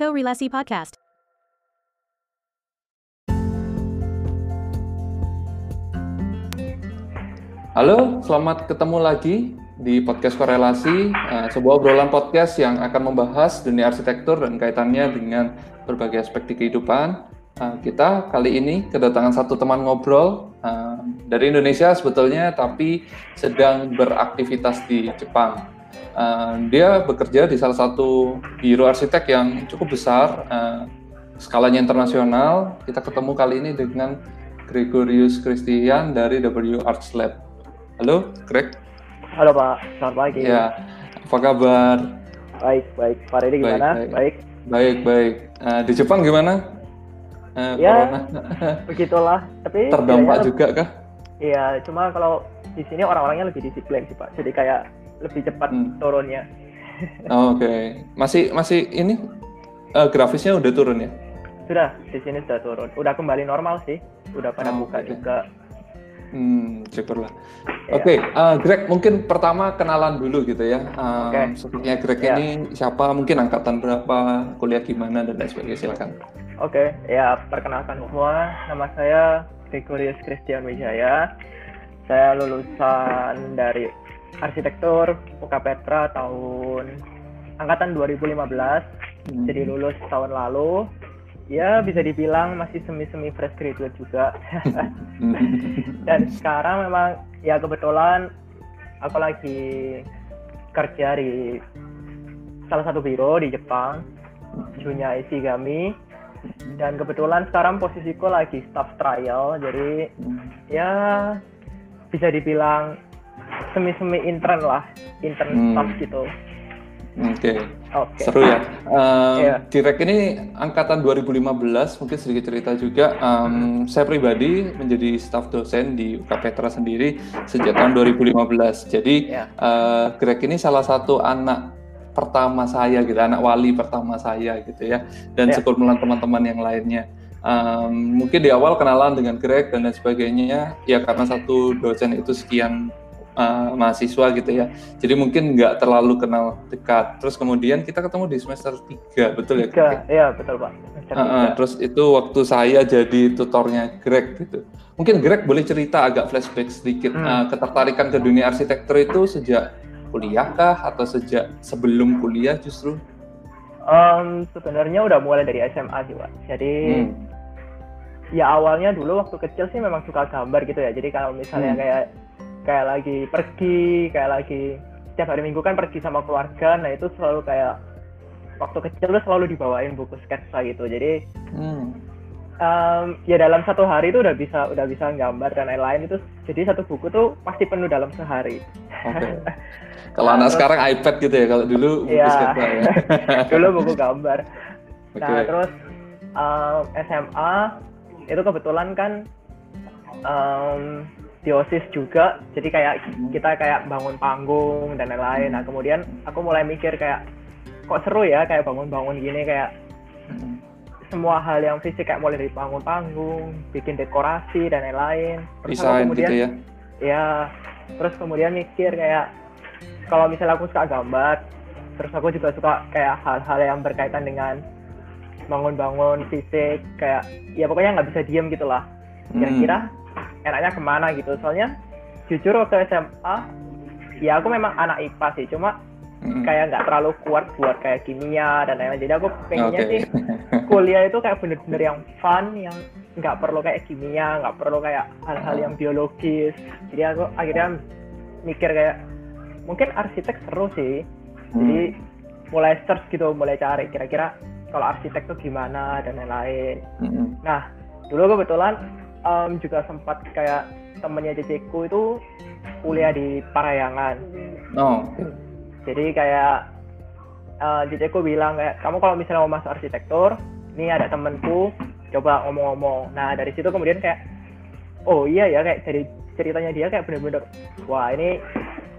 Korelasi Podcast. Halo, selamat ketemu lagi di podcast korelasi, uh, sebuah obrolan podcast yang akan membahas dunia arsitektur dan kaitannya dengan berbagai aspek di kehidupan. Uh, kita kali ini kedatangan satu teman ngobrol uh, dari Indonesia sebetulnya, tapi sedang beraktivitas di Jepang. Uh, dia bekerja di salah satu biro arsitek yang cukup besar, uh, skalanya internasional. Kita ketemu kali ini dengan Gregorius Christian dari W Arts Lab. Halo, Greg. Halo Pak, selamat pagi. Ya, apa kabar? Baik, baik. Pak Redi gimana? Baik, Baik. Baik, baik. Uh, di Jepang gimana? Uh, Ya, corona? Begitulah. Tapi Terdampak juga kah? Iya, cuma kalau di sini orang-orangnya lebih disiplin sih Pak. Jadi kayak lebih cepat Hmm. turunnya. Oh, Oke, masih masih ini uh, grafisnya udah turun ya? Sudah, di sini sudah turun. Udah kembali normal sih. Udah pada Oh, buka oke. juga. Hmm, syukurlah. Iya. Oke, uh, Greg mungkin pertama kenalan dulu gitu ya. Um, Oke. Sepertinya Greg Iya. ini siapa? Mungkin angkatan berapa? Kuliah gimana dan lain sebagainya. Silakan. Oke, ya perkenalkan semua. Nama saya Gregorius Christian Wijaya. Saya lulusan dari arsitektur UK Petra tahun angkatan 2015. Hmm. jadi lulus tahun lalu ya bisa dibilang masih semi-semi fresh graduate juga Hmm. dan sekarang memang ya kebetulan aku lagi kerja di salah satu biro di Jepang Junya Ishigami dan kebetulan sekarang posisiku lagi staff trial jadi ya bisa dibilang semi-semi intern lah intern Hmm. staff gitu Oke. oke Seru ya. Um, Iya. Direk ini angkatan 2015, mungkin sedikit cerita juga. Um, saya pribadi menjadi staf dosen di UK Petra sendiri sejak tahun 2015. Jadi Iya. uh, Greg ini salah satu anak pertama saya gitu, anak wali pertama saya gitu ya. Dan Iya. sekumpulan teman-teman yang lainnya. Um, mungkin di awal kenalan dengan Greg dan lain sebagainya, ya karena satu dosen itu sekian uh, mahasiswa gitu ya. Jadi mungkin nggak terlalu kenal dekat. Terus kemudian kita ketemu di semester 3, betul ya? tiga Greg? ya betul pak Uh, uh, terus itu waktu saya jadi tutornya Greg gitu. Mungkin Greg boleh cerita agak flashback sedikit Hmm. uh, ketertarikan ke dunia arsitektur itu sejak kuliah kah atau sejak sebelum kuliah justru? Em, sebenarnya udah mulai dari SMA sih pak. Jadi Hmm. ya awalnya dulu waktu kecil sih memang suka gambar gitu ya. Jadi kalau misalnya Hmm. kayak kayak lagi pergi, kayak lagi setiap hari minggu kan pergi sama keluarga, nah itu selalu kayak waktu kecil tuh selalu dibawain buku sketsa gitu. Jadi Hmm. em, ya dalam satu hari itu udah bisa udah bisa gambar dan lain-lain itu. Jadi satu buku tuh pasti penuh dalam sehari. Oke. Kalau anak Terus- sekarang iPad gitu ya, kalau dulu buku Iya. sketsa ya. dulu buku gambar. Nah terus um, SMA itu kebetulan kan um, di OSIS juga, jadi kayak Hmm. kita kayak bangun panggung dan lain-lain. Nah kemudian aku mulai mikir kayak kok seru ya kayak bangun-bangun gini kayak Hmm. semua hal yang fisik kayak mulai dari bangun panggung, bikin dekorasi dan lain-lain. Terus aku Desain kemudian gitu ya. ya terus kemudian mikir kayak kalau misalnya aku suka gambar terus aku juga suka kayak hal-hal yang berkaitan dengan bangun-bangun fisik kayak ya pokoknya nggak bisa diem gitu lah Hmm. Enaknya ke mana gitu. Soalnya jujur waktu SMA ya aku memang anak IPA sih. Cuma Hmm. kayak nggak terlalu kuat buat kayak kimia dan lain-lain. Jadi aku pengennya Oke. sih kuliah itu kayak bener-bener yang fun yang nggak perlu kayak kimia nggak perlu kayak hal-hal yang biologis. Jadi aku akhirnya mikir kayak mungkin arsitek seru sih. Jadi mulai search gitu mulai cari kira-kira kalau arsitek tuh gimana dan lain-lain. Hmm. nah dulu kebetulan em, juga sempat kayak temennya ceceku itu kuliah di Parayangan. Oh, jadi kayak uh, bilang kayak kamu kalau misalnya mau masuk arsitektur ini ada temenku coba ngomong-ngomong. Nah dari situ kemudian kayak oh iya ya kayak dari ceritanya dia kayak bener-bener wah ini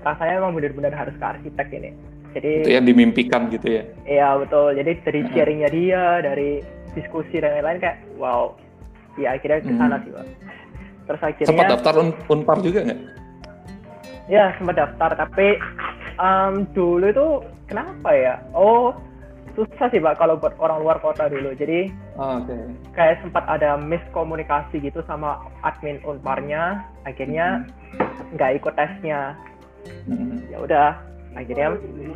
rasanya memang bener-bener harus ke arsitek ini. Jadi itu yang dimimpikan gitu ya. iya betul. Jadi dari Heeh. sharingnya dia dari diskusi dan lain-lain kayak wow ya akhirnya ke sana Hmm. sih Pak. terus akhirnya Sempat daftar un- Unpar juga nggak? ya sempat daftar tapi em, dulu itu kenapa ya oh susah sih pak kalau buat orang luar kota dulu jadi Oh, Oke. kayak sempat ada miskomunikasi gitu sama admin unparnya akhirnya nggak ikut tesnya Mm. ya udah akhirnya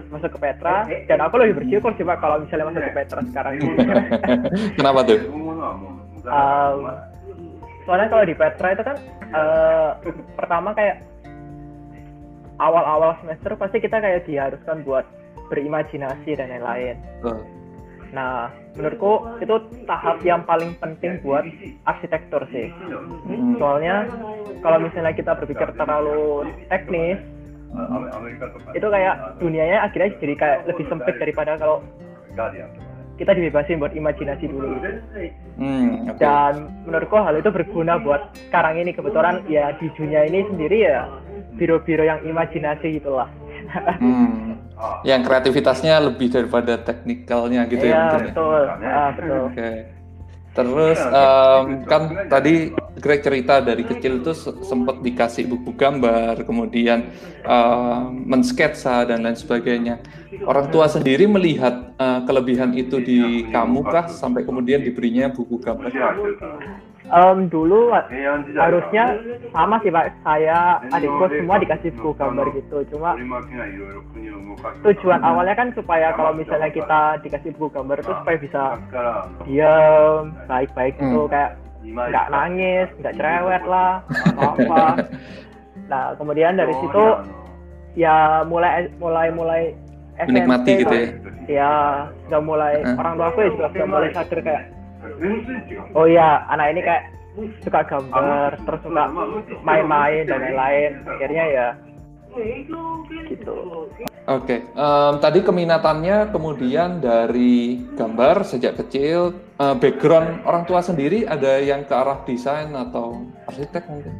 masuk ke Petra dan aku lebih bersyukur sih pak kalau misalnya masuk ke Petra sekarang Kenapa tuh? Um, soalnya kalau di Petra itu kan eh, pertama kayak awal-awal semester pasti kita kayak diharuskan buat berimajinasi dan lain-lain. Nah, menurutku itu tahap yang paling penting buat arsitektur sih. Soalnya kalau misalnya kita berpikir terlalu teknis, itu kayak dunianya akhirnya jadi kayak lebih sempit daripada kalau kita dibebasin buat imajinasi dulu. Hmm, oke. Dan menurutku hal itu berguna buat sekarang ini kebetulan ya di dunia ini sendiri ya biro-biro yang imajinasi gitulah. Hmm. Yang kreativitasnya lebih daripada teknikalnya gitu ya Iya mungkin ya. betul, ah, betul. Oke. Terus em, kan tadi Greg cerita dari kecil itu se- sempat dikasih buku gambar, kemudian em, mensketsa dan lain sebagainya. Orang tua sendiri melihat eh, kelebihan itu di kamu kah sampai kemudian diberinya buku gambar? Em, dulu harusnya sama sih pak, saya adikku semua dikasih buku gambar gitu. Cuma tujuan awalnya kan supaya kalau misalnya kita dikasih buku gambar itu supaya bisa diam, baik-baik gitu Hmm. kayak nggak nangis, nggak cerewet lah, apa-apa. Nah kemudian dari situ ya mulai mulai mulai SMP Menikmati gitu ya. ya sudah mulai orang tua aku ya juga sudah mulai sadar kayak oh iya anak ini kayak suka gambar terus suka main-main dan lain-lain. Akhirnya ya gitu. Oke, em, tadi keminatannya kemudian dari gambar sejak kecil, eh, background orang tua sendiri ada yang ke arah desain atau arsitek mungkin?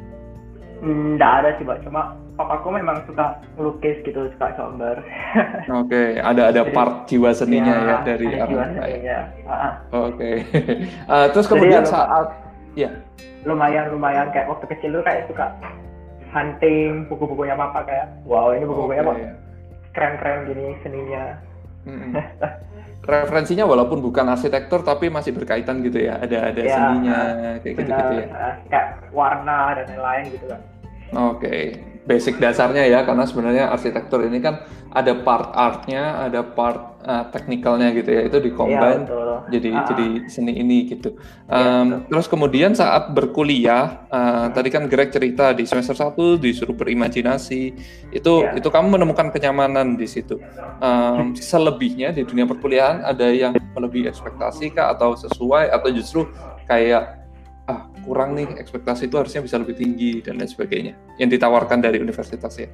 Hmm, nggak ada sih pak cuma papaku memang suka ngelukis gitu suka gambar Oke, ada ada part jiwa seninya ya, dari jiwa orang tua ya. seninya. Ah, Oke, Eh, terus kemudian Jadi ya, saat ya, lumayan lumayan. Kayak waktu kecil tuh kayak suka hunting buku-bukunya papa kayak wow ini buku-bukunya oke. kok keren-keren gini seninya. Referensinya walaupun bukan arsitektur tapi masih berkaitan gitu ya, ada ada Ya, seninya kayak gitu benar gitu ya. ah, kayak warna dan lain-lain gitu kan Oke, basic dasarnya ya, karena sebenarnya arsitektur ini kan ada part artnya, ada part uh, teknikalnya gitu ya, itu dikombin betul. jadi Ah, jadi seni ini gitu. Um, terus kemudian saat berkuliah, uh, tadi kan Greg cerita di semester 1 disuruh berimajinasi, itu Iya. itu kamu menemukan kenyamanan di situ. Um, selebihnya di dunia perkuliahan ada yang melebihi ekspektasi kah atau sesuai atau justru kayak kurang nih ekspektasi itu harusnya bisa lebih tinggi dan lain sebagainya yang ditawarkan dari universitas ya.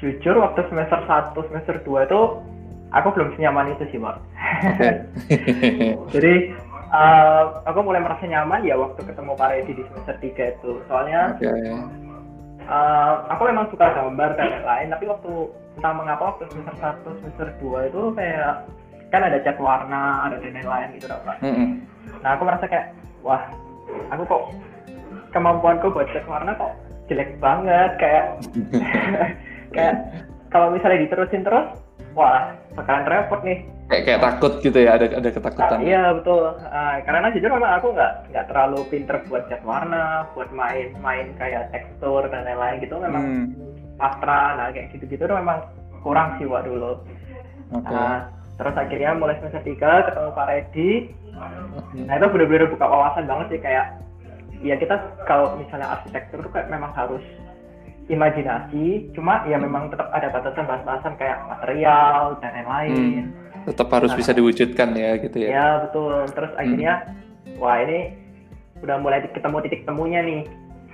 jujur waktu semester 1 semester 2 itu aku belum senyaman itu sih Mak. Oke. jadi eh, aku mulai merasa nyaman ya waktu ketemu Pak Redi di semester 3 itu soalnya Oke. eh, aku memang suka gambar dan lain-lain tapi waktu entah mengapa waktu semester 1 semester 2 itu kayak kan ada cat warna ada dan lain-lain gitu Pak. Mm-mm. nah aku merasa kayak wah aku kok kemampuanku buat cat warna kok jelek banget kayak kayak kalau misalnya diterusin terus wah bakalan repot nih Kayak kayak takut gitu ya, ada ada ketakutan. iya betul Ah, karena jujur memang aku nggak nggak terlalu pinter buat cat warna buat main-main kayak tekstur dan lain-lain gitu memang Hmm. patra nah kayak gitu-gitu memang kurang sih Wak, dulu Oke. Nah, terus akhirnya mulai semester 3 ketemu Pak Redi. Nah itu bener-bener buka wawasan banget sih kayak ya kita kalau misalnya arsitektur tuh kayak memang harus imajinasi, cuma ya memang tetap ada batasan-batasan kayak material dan lain-lain. Tetap harus bisa diwujudkan ya gitu ya. Ya betul. Terus akhirnya wah ini udah mulai ketemu titik temunya nih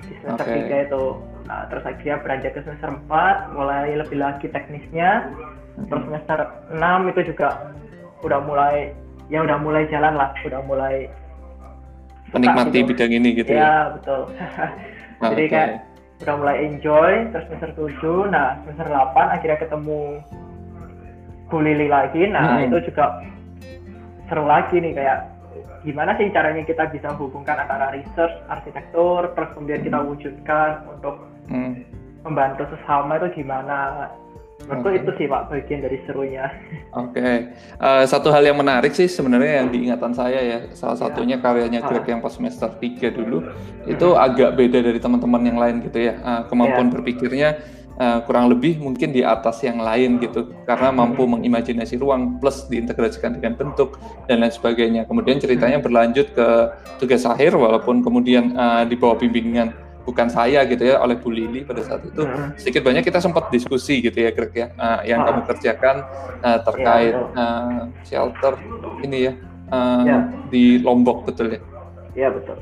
di semester Oke. 3 itu. Nah terus akhirnya beranjak ke semester 4 mulai lebih lagi teknisnya. Terus semester 6 itu juga udah mulai ya udah mulai jalan lah, udah mulai Menikmati gitu. bidang ini gitu ya. Ya betul. Jadi Oke. kayak udah mulai enjoy terus semester 7 nah semester 8 akhirnya ketemu Bu Lili lagi nah Mm-mm. itu juga seru lagi nih kayak gimana sih caranya kita bisa hubungkan antara research arsitektur terus kemudian kita wujudkan untuk Hmm. membantu sesama itu gimana Menurutku Oke. itu sih Pak bagian dari serunya. Oke, Eh, satu hal yang menarik sih sebenarnya yang diingatan saya ya, salah satunya karyanya Ah. Greg yang pas semester 3 dulu, itu agak beda dari teman-teman yang lain gitu ya. Eh, kemampuan berpikirnya eh, kurang lebih mungkin di atas yang lain gitu, karena mampu mengimajinasi ruang plus diintegrasikan dengan bentuk dan lain sebagainya. Kemudian ceritanya berlanjut ke tugas akhir, walaupun kemudian eh, di bawah bimbingan bukan saya gitu ya oleh Bu Lili pada saat itu Hmm. sedikit banyak kita sempat diskusi gitu ya Greg ya eh, yang Ah. kamu kerjakan eh, terkait eh, shelter ini ya eh, Ya. di Lombok betul ya Iya betul.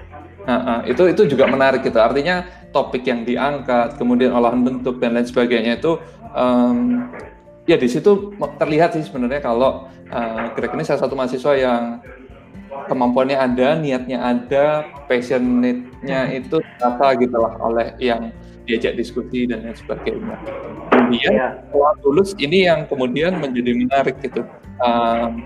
Nah, eh, itu itu juga menarik gitu artinya topik yang diangkat kemudian olahan bentuk dan lain sebagainya itu em, ya di situ terlihat sih sebenarnya kalau eh, Greg ini salah satu mahasiswa yang kemampuannya ada, niatnya ada, passionate-nya itu terasa gitu lah oleh yang diajak diskusi dan lain sebagainya. Kemudian Iya. setelah lulus ini yang kemudian menjadi menarik gitu. Um,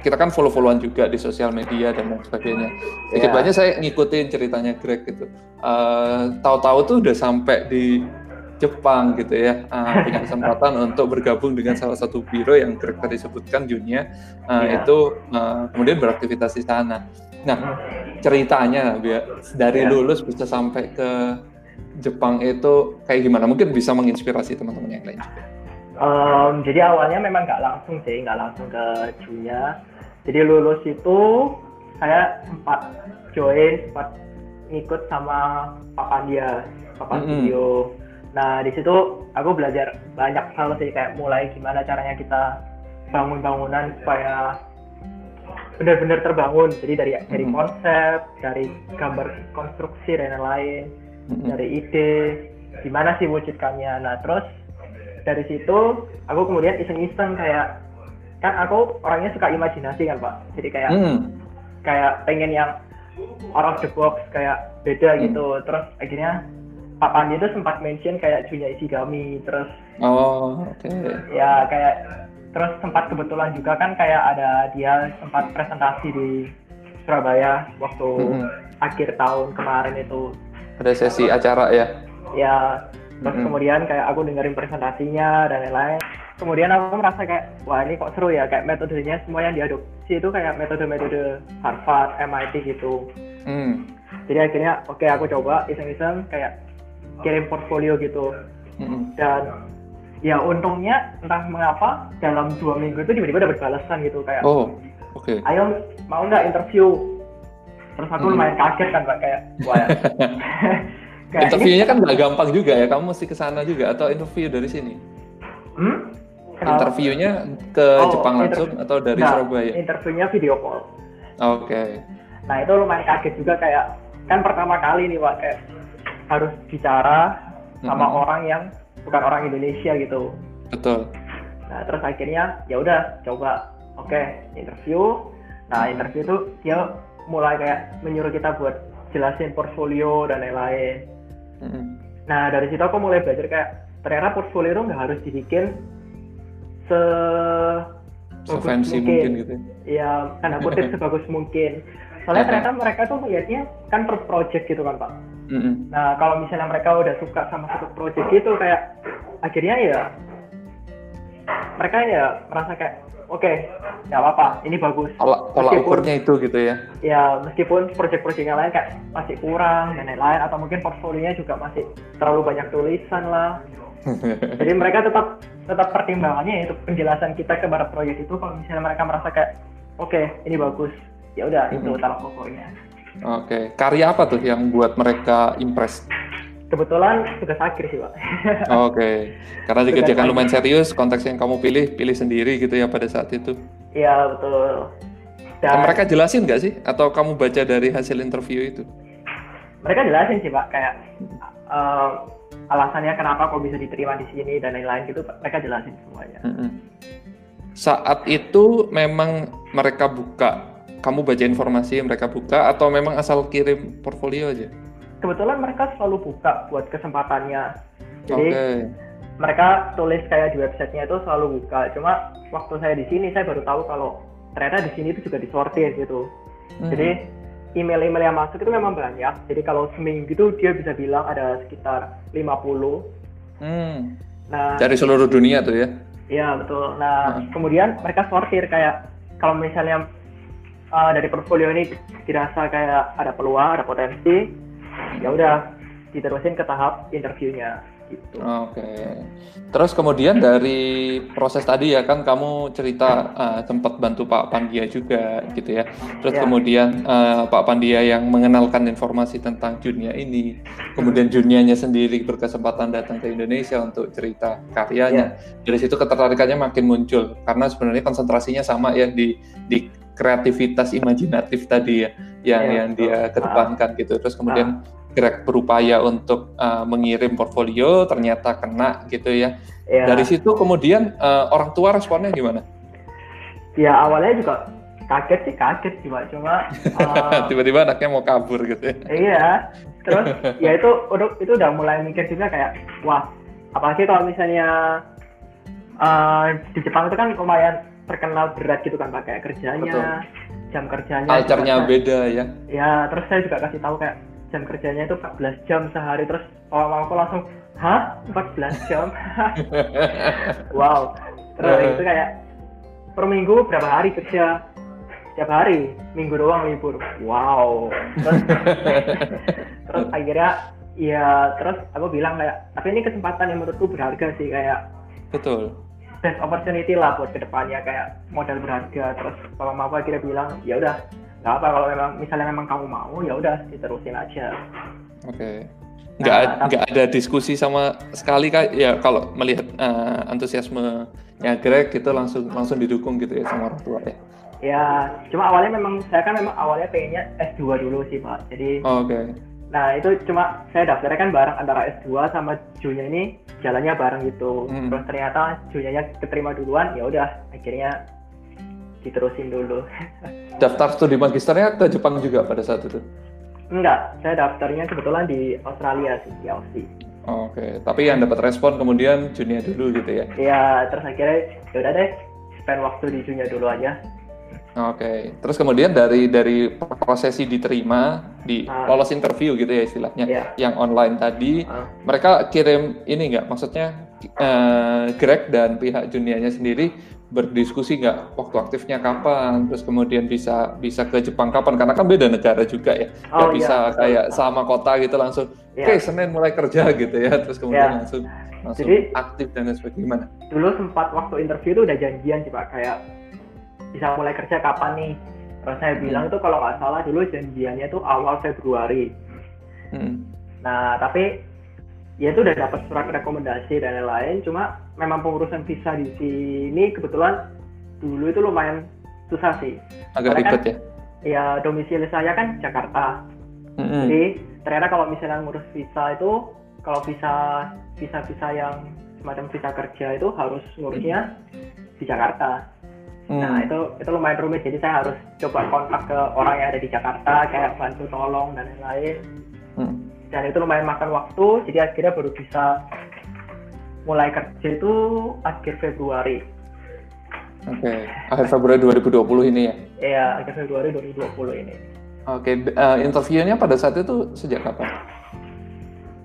kita kan follow-followan juga di sosial media dan lain sebagainya. Sedikit Iya. banyak saya ngikutin ceritanya Greg gitu. Uh, tahu-tahu tuh udah sampai di Jepang gitu ya, uh, punya kesempatan untuk bergabung dengan salah satu biro yang Greg tadi sebutkan Junia, uh, Iya. itu uh, kemudian beraktivitas di sana. Nah, ceritanya biar dari Iya. lulus bisa sampai ke Jepang itu kayak gimana? Mungkin bisa menginspirasi teman-teman yang lain juga. Em, jadi awalnya memang nggak langsung sih, nggak langsung ke Junya. Jadi lulus itu saya sempat join, sempat ngikut sama Pak Pandia, Papan Mm-mm. Video. Nah di situ aku belajar banyak hal sih kayak mulai gimana caranya kita bangun bangunan supaya benar-benar terbangun. Jadi dari dari Mm-mm. konsep, dari gambar konstruksi dan lain-lain Mm-mm. dari ide gimana sih wujudkannya nah terus dari situ aku kemudian iseng-iseng kayak kan aku orangnya suka imajinasi kan pak jadi kayak Hmm. kayak pengen yang out of the box kayak beda Hmm. gitu terus akhirnya Pak Pandi itu sempat mention kayak Junya Isigami terus Oh, oke. ya kayak terus sempat kebetulan juga kan kayak ada dia sempat presentasi di Surabaya waktu Mm-mm. akhir tahun kemarin itu Ada sesi acara ya. ya terus Mm-mm. kemudian kayak aku dengerin presentasinya dan lain-lain kemudian aku merasa kayak wah ini kok seru ya kayak metodenya semua yang diadopsi itu kayak metode-metode Harvard, MIT gitu Hmm. jadi akhirnya oke aku coba iseng-iseng kayak kirim portfolio gitu dan ya untungnya entah mengapa dalam dua minggu itu tiba-tiba dapat balasan gitu kayak Oh, oke. ayo mau nggak interview terus aku Hmm. lumayan kaget kan pak kayak wah ya. Ini- Interviewnya kan nggak gampang juga ya. Kamu mesti ke sana juga atau interview dari sini? hmm? Kenapa? Interviewnya ke Oh, Jepang langsung atau dari Nah, Surabaya? interviewnya video call Oke. nah itu lumayan kaget juga kayak kan pertama kali nih pak kayak harus bicara sama Mhm. orang yang bukan orang Indonesia gitu Betul. nah terus akhirnya ya udah coba oke interview nah interview tuh dia mulai kayak menyuruh kita buat jelasin portfolio dan lain-lain Mm-mm. nah dari situ aku mulai belajar kayak ternyata portfolio itu nggak harus dibikin se Sefancy mungkin gitu. ya tanda kutip sebagus mungkin soalnya Uh-huh. ternyata mereka tuh melihatnya kan per project gitu kan pak Mm-mm. nah kalau misalnya mereka udah suka sama satu project gitu kayak akhirnya ya mereka ya merasa kayak oke nggak apa-apa ini bagus Tolak, tolak Meskipun- ukurnya itu gitu ya. ya meskipun project-project yang lain kayak masih kurang dan lain-lain atau mungkin portfolionya juga masih terlalu banyak tulisan lah jadi mereka tetap tetap pertimbangannya yaitu penjelasan kita kepada proyek itu kalau misalnya mereka merasa kayak oke ini bagus ya udah itu tolak ukurnya Oke. Karya apa tuh yang buat mereka impress? kebetulan tugas akhir sih pak Oke. Karena Tugas dikerjakan akhir. lumayan serius, konteks yang kamu pilih, pilih sendiri gitu ya pada saat itu. iya betul Dan dan mereka jelasin nggak sih? Atau kamu baca dari hasil interview itu? mereka jelasin sih pak kayak eh, alasannya kenapa kok bisa diterima di sini dan lain-lain gitu mereka jelasin semuanya Mm-mm. Saat itu memang mereka buka, kamu baca informasi mereka buka, atau memang asal kirim portfolio aja? kebetulan mereka selalu buka buat kesempatannya jadi Oke. mereka tulis kayak di websitenya itu selalu buka cuma waktu saya di sini saya baru tahu kalau ternyata di sini itu juga disortir gitu Hmm. jadi email-email yang masuk itu memang banyak jadi kalau seminggu itu dia bisa bilang ada sekitar 50 Hmm. Nah, dari seluruh dunia tuh ya? Iya betul. Nah hmm. kemudian mereka sortir kayak kalau misalnya uh, dari portfolio ini dirasa kayak ada peluang, ada potensi, ya udah diterusin ke tahap interviewnya. Gitu. Oke. Okay. Terus kemudian dari proses tadi ya kan kamu cerita uh, sempat bantu Pak Pandia juga gitu ya. Terus yeah. kemudian uh, Pak Pandia yang mengenalkan informasi tentang dunia ini. Kemudian dunianya sendiri berkesempatan datang ke Indonesia untuk cerita karyanya. Yeah. Dari situ ketertarikannya makin muncul karena sebenarnya konsentrasinya sama ya di di kreativitas imajinatif tadi ya yang yeah. yang dia kedepankan gitu. Terus kemudian uh gerak berupaya untuk uh, mengirim portfolio ternyata kena gitu ya. ya. Dari situ kemudian uh, orang tua responnya gimana? Ya awalnya juga kaget sih kaget cuma cuma uh, tiba-tiba anaknya mau kabur gitu. Ya. Iya. Terus ya itu udah itu udah mulai mikir juga kayak wah apalagi kalau misalnya uh, di Jepang itu kan lumayan terkenal berat gitu kan pakai kerjanya, Betul. jam kerjanya. Culture-nya beda ya. Ya, terus saya juga kasih tahu kayak jam kerjanya itu 14 jam sehari terus orang aku langsung hah 14 jam wow terus uh. itu kayak per minggu berapa hari kerja setiap hari minggu doang libur wow terus, terus akhirnya ya terus aku bilang kayak tapi ini kesempatan yang menurutku berharga sih kayak betul best opportunity lah buat ke depannya kayak modal berharga terus kalau mau akhirnya bilang ya udah nggak apa kalau memang misalnya memang kamu mau ya udah diterusin aja oke okay. nggak nah, nggak ada diskusi sama sekali kak ya kalau melihat uh, antusiasme yang Greg gitu langsung langsung didukung gitu ya sama orang tua ya ya cuma awalnya memang saya kan memang awalnya pengennya S2 dulu sih pak jadi oh, oke okay. Nah itu cuma saya daftarnya kan bareng antara S2 sama Junya ini jalannya bareng gitu hmm. terus ternyata Junya keterima duluan ya udah akhirnya diterusin dulu. Daftar studi magisternya ke Jepang juga pada saat itu? Enggak, saya daftarnya kebetulan di Australia sih, di Aussie. Oke, okay. tapi yang dapat respon kemudian Junia dulu gitu ya? Iya, terus akhirnya ya udah deh, spend waktu di Junia dulu aja. Oke, okay. terus kemudian dari dari prosesi diterima di ah. lolos interview gitu ya istilahnya, yeah. yang online tadi, ah. mereka kirim ini nggak, maksudnya uh, Greg dan pihak Junianya sendiri berdiskusi nggak waktu aktifnya kapan, terus kemudian bisa bisa ke Jepang kapan karena kan beda negara juga ya, nggak oh, bisa iya, kayak sama kota gitu langsung, iya. oke okay, Senin mulai kerja gitu ya, terus kemudian iya. langsung langsung Jadi, aktif dan sebagainya. Gimana? Dulu sempat waktu interview itu udah janjian sih pak, kayak bisa mulai kerja kapan nih? Terus saya hmm. bilang itu kalau nggak salah dulu janjiannya itu awal Februari. Hmm. Nah tapi ya itu udah dapat surat rekomendasi dan lain-lain cuma memang pengurusan visa di sini kebetulan dulu itu lumayan susah sih agak Karena ribet kan, ya ya domisili saya kan Jakarta mm-hmm. jadi ternyata kalau misalnya ngurus visa itu kalau visa visa visa yang semacam visa kerja itu harus ngurusnya mm-hmm. di Jakarta mm. nah itu itu lumayan rumit jadi saya harus coba kontak ke orang yang ada di Jakarta kayak bantu tolong dan lain-lain mm dan itu lumayan makan waktu jadi akhirnya baru bisa mulai kerja itu akhir Februari oke okay. akhir Februari 2020 ini ya iya akhir Februari 2020 ini oke okay. uh, eh, interviewnya pada saat itu sejak kapan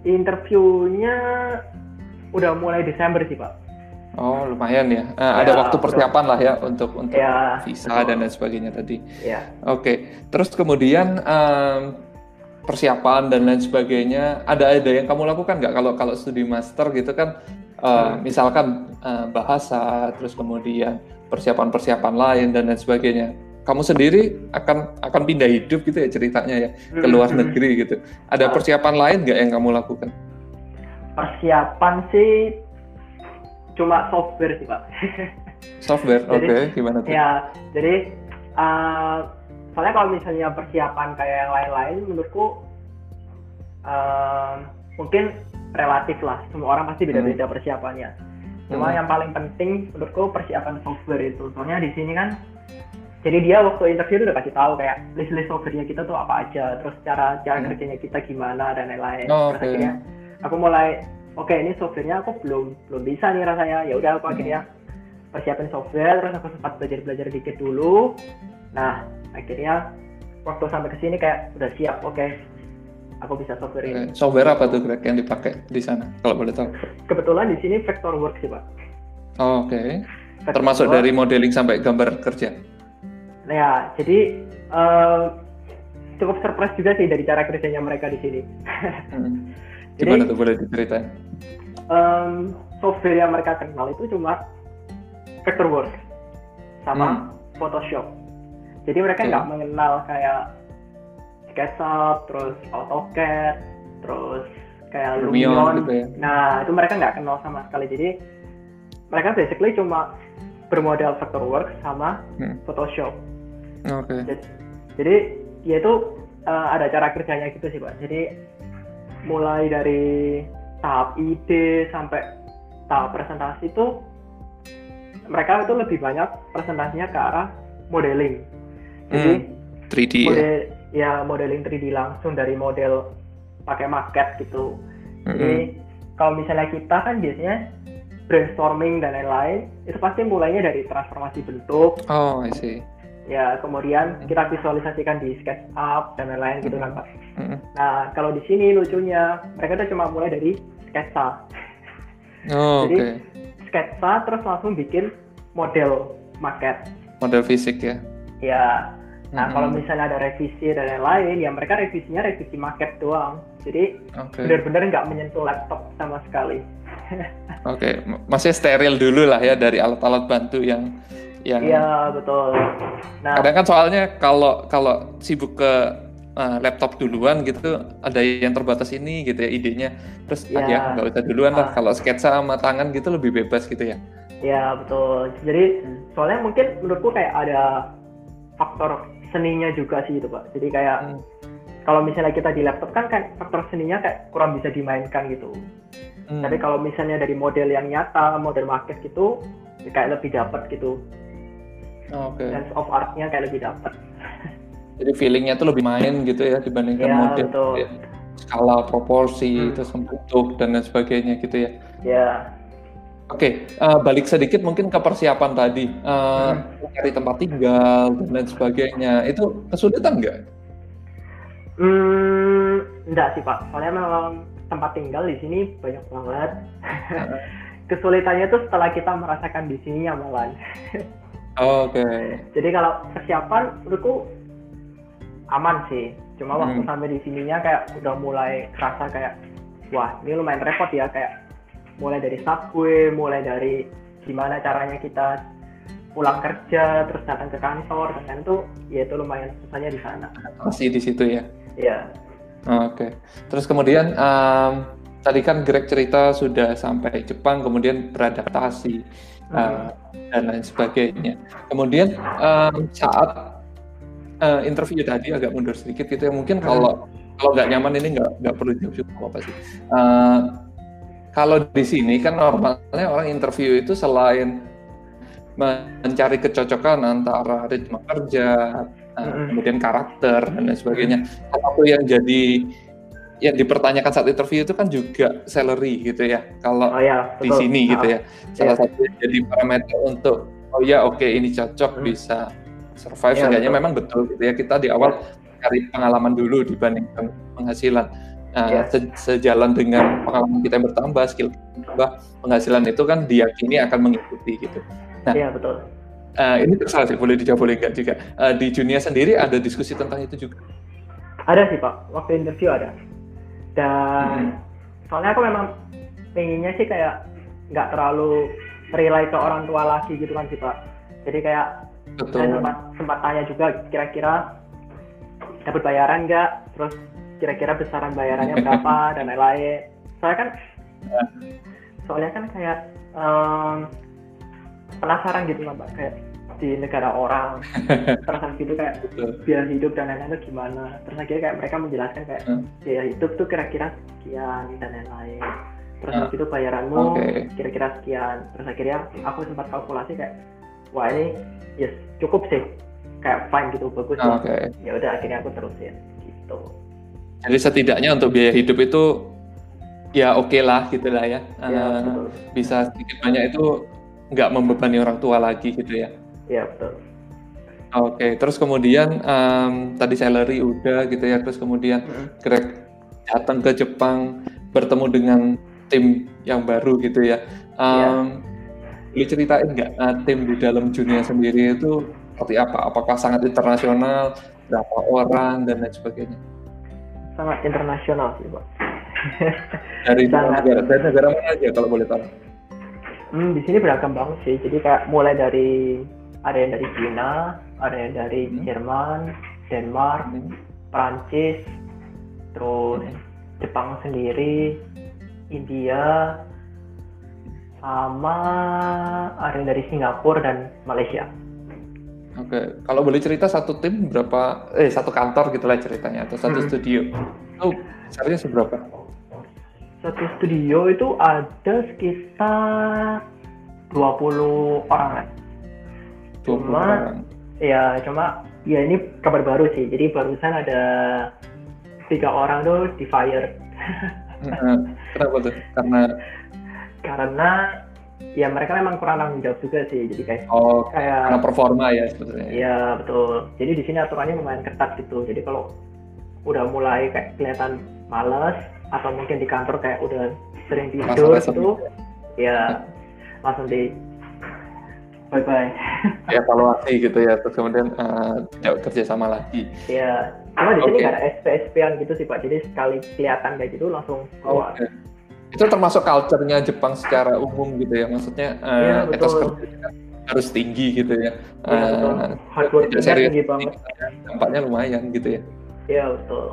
interviewnya udah mulai Desember sih pak Oh lumayan ya. Uh, ya ada waktu persiapan lah ya untuk untuk ya, visa betul. dan lain sebagainya tadi. Ya. Oke. Okay. Terus kemudian um, persiapan dan lain sebagainya ada ada yang kamu lakukan nggak kalau kalau studi master gitu kan uh, hmm. misalkan uh, bahasa terus kemudian persiapan-persiapan lain dan lain sebagainya kamu sendiri akan akan pindah hidup gitu ya ceritanya ya ke luar hmm. negeri gitu ada persiapan lain nggak yang kamu lakukan persiapan sih cuma software sih pak software oke okay. gimana tuh ya jadi uh, soalnya kalau misalnya persiapan kayak yang lain-lain menurutku um, mungkin relatif lah semua orang pasti beda-beda hmm. persiapannya cuma hmm. yang paling penting menurutku persiapan software itu soalnya di sini kan jadi dia waktu interview itu udah kasih tahu kayak list-list softwarenya kita tuh apa aja terus cara cara hmm. kerjanya kita gimana dan lain-lain oh, terus okay. akhirnya aku mulai oke okay, ini softwarenya aku belum belum bisa nih rasanya ya udah aku hmm. akhirnya persiapin software terus aku sempat belajar belajar dikit dulu nah akhirnya waktu sampai ke sini kayak udah siap oke okay. aku bisa software ini. Oke. Software apa tuh Greg yang dipakai di sana kalau boleh tahu? Kebetulan di sini Vectorworks sih pak. Oh, Oke. Termasuk dari modeling sampai gambar kerja. Nah ya, jadi eh, cukup surprise juga sih dari cara kerjanya mereka di sini. Hmm. Jadi- Gimana tuh boleh diceritain? Em, software yang mereka kenal itu cuma Vectorworks sama Photoshop. Jadi mereka nggak mengenal kayak SketchUp, terus AutoCAD, terus kayak Lumion Lumion. gitu ya. Nah itu mereka nggak kenal sama sekali. Jadi mereka basically cuma bermodal Vectorworks sama Hmm. Photoshop. Oke. Jadi, jadi ya itu eh, ada cara kerjanya gitu sih pak. Jadi mulai dari tahap ide sampai tahap presentasi itu mereka itu lebih banyak presentasinya ke arah modeling. Jadi Hmm. 3D ya. model ya modeling 3D langsung dari model pakai maket gitu. Jadi kalau misalnya kita kan biasanya brainstorming dan lain-lain itu pasti mulainya dari transformasi bentuk Oh, I see. ya kemudian kita visualisasikan di SketchUp dan lain-lain gitu kan pak. Nah kalau di sini lucunya mereka tuh cuma mulai dari sketsa, Oh, Jadi- oke. sketsa terus langsung bikin model maket. Model fisik ya. Ya, nah Mm-mm. kalau misalnya ada revisi dan lain-lain ya mereka revisinya revisi maket doang. Jadi Oke. benar-benar nggak menyentuh laptop sama sekali. Oke, M- masih steril dulu lah ya dari alat-alat bantu yang yang Iya betul. Nah kadang kan soalnya kalau kalau sibuk ke uh, laptop duluan gitu ada yang terbatas ini gitu ya idenya terus ah, Ya. ya nggak usah duluan lah Ah. kalau sketsa sama tangan gitu lebih bebas gitu ya Ya betul. Jadi soalnya mungkin menurutku kayak ada faktor seninya juga sih itu pak. Jadi kayak Hmm. kalau misalnya kita di laptop kan kayak faktor seninya kayak kurang bisa dimainkan gitu. Hmm. Tapi kalau misalnya dari model yang nyata, model market gitu, ya kayak lebih dapat gitu. oke Sense of art-nya kayak lebih dapat. jadi feelingnya tuh lebih main gitu ya dibandingkan Ya model betul. ya. skala proporsi Hmm. terus bentuk dan lain sebagainya gitu ya Ya. Oke, eh, balik sedikit mungkin ke persiapan tadi, Eh, Hmm. cari tempat tinggal dan lain sebagainya. Itu kesulitan nggak? Hmm, enggak sih pak. Soalnya memang tempat tinggal di sini banyak banget. Kesulitannya tuh setelah kita merasakan di sini malah. Oke, Jadi kalau persiapan menurutku aman sih. Cuma waktu Hmm. sampai di sininya kayak udah mulai kerasa kayak wah ini lumayan repot ya kayak mulai dari subway, mulai dari gimana caranya kita pulang kerja terus datang ke kantor dan lain tuh ya itu lumayan susahnya di sana. masih di situ ya. Iya. Oke, terus kemudian em, tadi kan Greg cerita sudah sampai Jepang, kemudian beradaptasi Hmm. eh, dan lain sebagainya. Kemudian em, saat eh, interview tadi agak mundur sedikit gitu ya, mungkin Hmm. kalau kalau nggak nyaman ini nggak nggak perlu jauh-jauh apa sih. Eh, kalau di sini kan normalnya orang interview itu selain mencari kecocokan antara ritme kerja, uh, kemudian karakter dan lain sebagainya. Satu yang jadi yang dipertanyakan saat interview itu kan juga salary gitu ya. Kalau Oh ya, di sini gitu ya, salah Iya. satu yang jadi parameter untuk oh ya oke ini cocok Hmm. bisa survive. Seenggaknya betul. memang betul gitu ya. Kita di awal cari pengalaman dulu dibandingkan penghasilan. Nah, Iya. se- sejalan dengan pengalaman kita yang bertambah, skill bertambah, penghasilan itu kan diyakini akan mengikuti gitu. Nah, Iya betul. Eh, ini terserah sih, boleh dijawab boleh enggak juga. Eh, di Junia sendiri ada diskusi tentang itu juga. Ada sih pak, waktu interview ada. Dan Hmm. soalnya aku memang pengennya sih kayak nggak terlalu rely ke orang tua lagi gitu kan sih pak. Jadi kayak saya Betul. sempat sempat tanya juga kira-kira dapat bayaran nggak, terus kira-kira besaran bayarannya berapa dan lain-lain. Soalnya kan, Ya. soalnya kan kayak em, penasaran gitu kan pak, kayak di negara orang, terus habis gitu kayak biaya hidup dan lain-lain itu gimana terus akhirnya kayak mereka menjelaskan kayak Hmm. biaya hidup tuh kira-kira sekian dan lain-lain terus habis itu bayaranmu kira-kira sekian terus akhirnya aku sempat kalkulasi kayak wah ini yes cukup sih kayak fine gitu bagus lah. Oke. ya udah akhirnya aku terusin gitu Jadi setidaknya untuk biaya hidup itu ya oke lah gitu lah ya. ya Eh, betul bisa sedikit banyak itu nggak membebani orang tua lagi gitu ya. ya betul Oke, terus kemudian em, tadi salary udah gitu ya, terus kemudian Mm-mm. Greg datang ke Jepang bertemu dengan tim yang baru gitu ya. Um, Boleh ceritain nggak uh, tim di dalam Junia sendiri itu seperti apa? Apakah sangat internasional, berapa orang dan lain sebagainya? Sangat internasional sih pak. dari sangat... negara, dari negara mana aja kalau boleh tahu? Hmm, di sini beragam banget sih. Jadi kayak mulai dari ada yang dari Cina, ada yang dari hmm. Jerman, Denmark, hmm. Prancis, terus hmm. Jepang sendiri, India, sama ada yang dari Singapura dan Malaysia. Oke, kalau boleh cerita satu tim berapa, eh satu kantor gitu lah ceritanya atau satu hmm. studio, itu besarnya seberapa? Satu studio itu ada sekitar 20 orang kan. Cuma, orang. ya cuma ya ini kabar baru sih. Jadi barusan ada tiga orang tuh di fire. Kenapa tuh? Karena karena ya mereka memang kurang tanggung jawab juga sih. Jadi kayak oh kayak karena performa ya sebetulnya. Iya betul. Jadi di sini aturannya lumayan ketat gitu. Jadi kalau udah mulai kayak kelihatan malas atau mungkin di kantor kayak udah sering tidur gitu ya langsung di bye bye ya evaluasi gitu ya terus kemudian uh, tidak kerja sama lagi. Ya cuma di sini nggak ada SP SPan gitu sih pak. Jadi sekali kelihatan kayak gitu langsung keluar. Okay itu termasuk culture-nya Jepang secara umum gitu ya maksudnya uh, ya, etos kerja harus tinggi gitu ya, ya uh, hard work serius tinggi banget dampaknya lumayan gitu ya. Iya betul.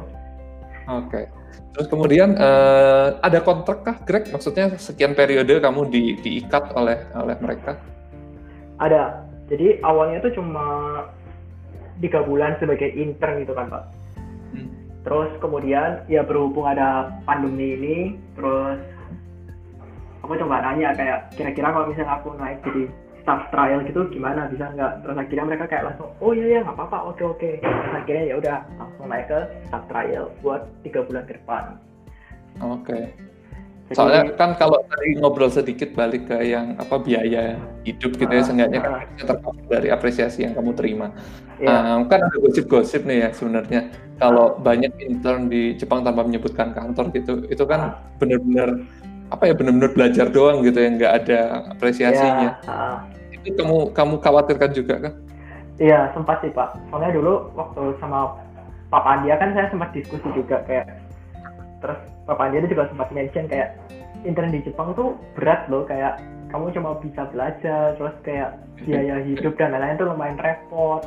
Oke. Okay. terus kemudian uh, ada kontrak kah Greg? Maksudnya sekian periode kamu di, diikat oleh oleh mereka? Ada. Jadi awalnya itu cuma tiga bulan sebagai intern gitu kan pak terus kemudian ya berhubung ada pandemi ini terus aku coba nanya kayak kira-kira kalau misalnya aku naik jadi staff trial gitu gimana? Bisa nggak? Terus akhirnya mereka kayak langsung oh iya iya nggak apa-apa oke oke. Terus akhirnya ya udah langsung naik ke staff trial buat tiga bulan ke depan. Oke. okay. Soalnya kan kalau tadi ngobrol sedikit balik ke yang apa biaya hidup gitu ya, ah, seenggaknya kan uh, tercover dari apresiasi yang kamu terima. Yeah. Um, kan ada gosip-gosip nih ya sebenarnya. Kalau uh, banyak intern di Jepang tanpa menyebutkan kantor gitu, itu kan uh, benar-benar apa ya benar-benar belajar doang gitu ya, nggak ada apresiasinya. Yeah, uh, itu kamu kamu khawatirkan juga kan? Iya sempat sih pak. Soalnya dulu waktu sama Pak Andia kan saya sempat diskusi juga kayak terus Bapak Andi juga sempat mention kayak intern di Jepang tuh berat loh kayak kamu cuma bisa belajar terus kayak biaya hidup dan lain-lain tuh lumayan repot.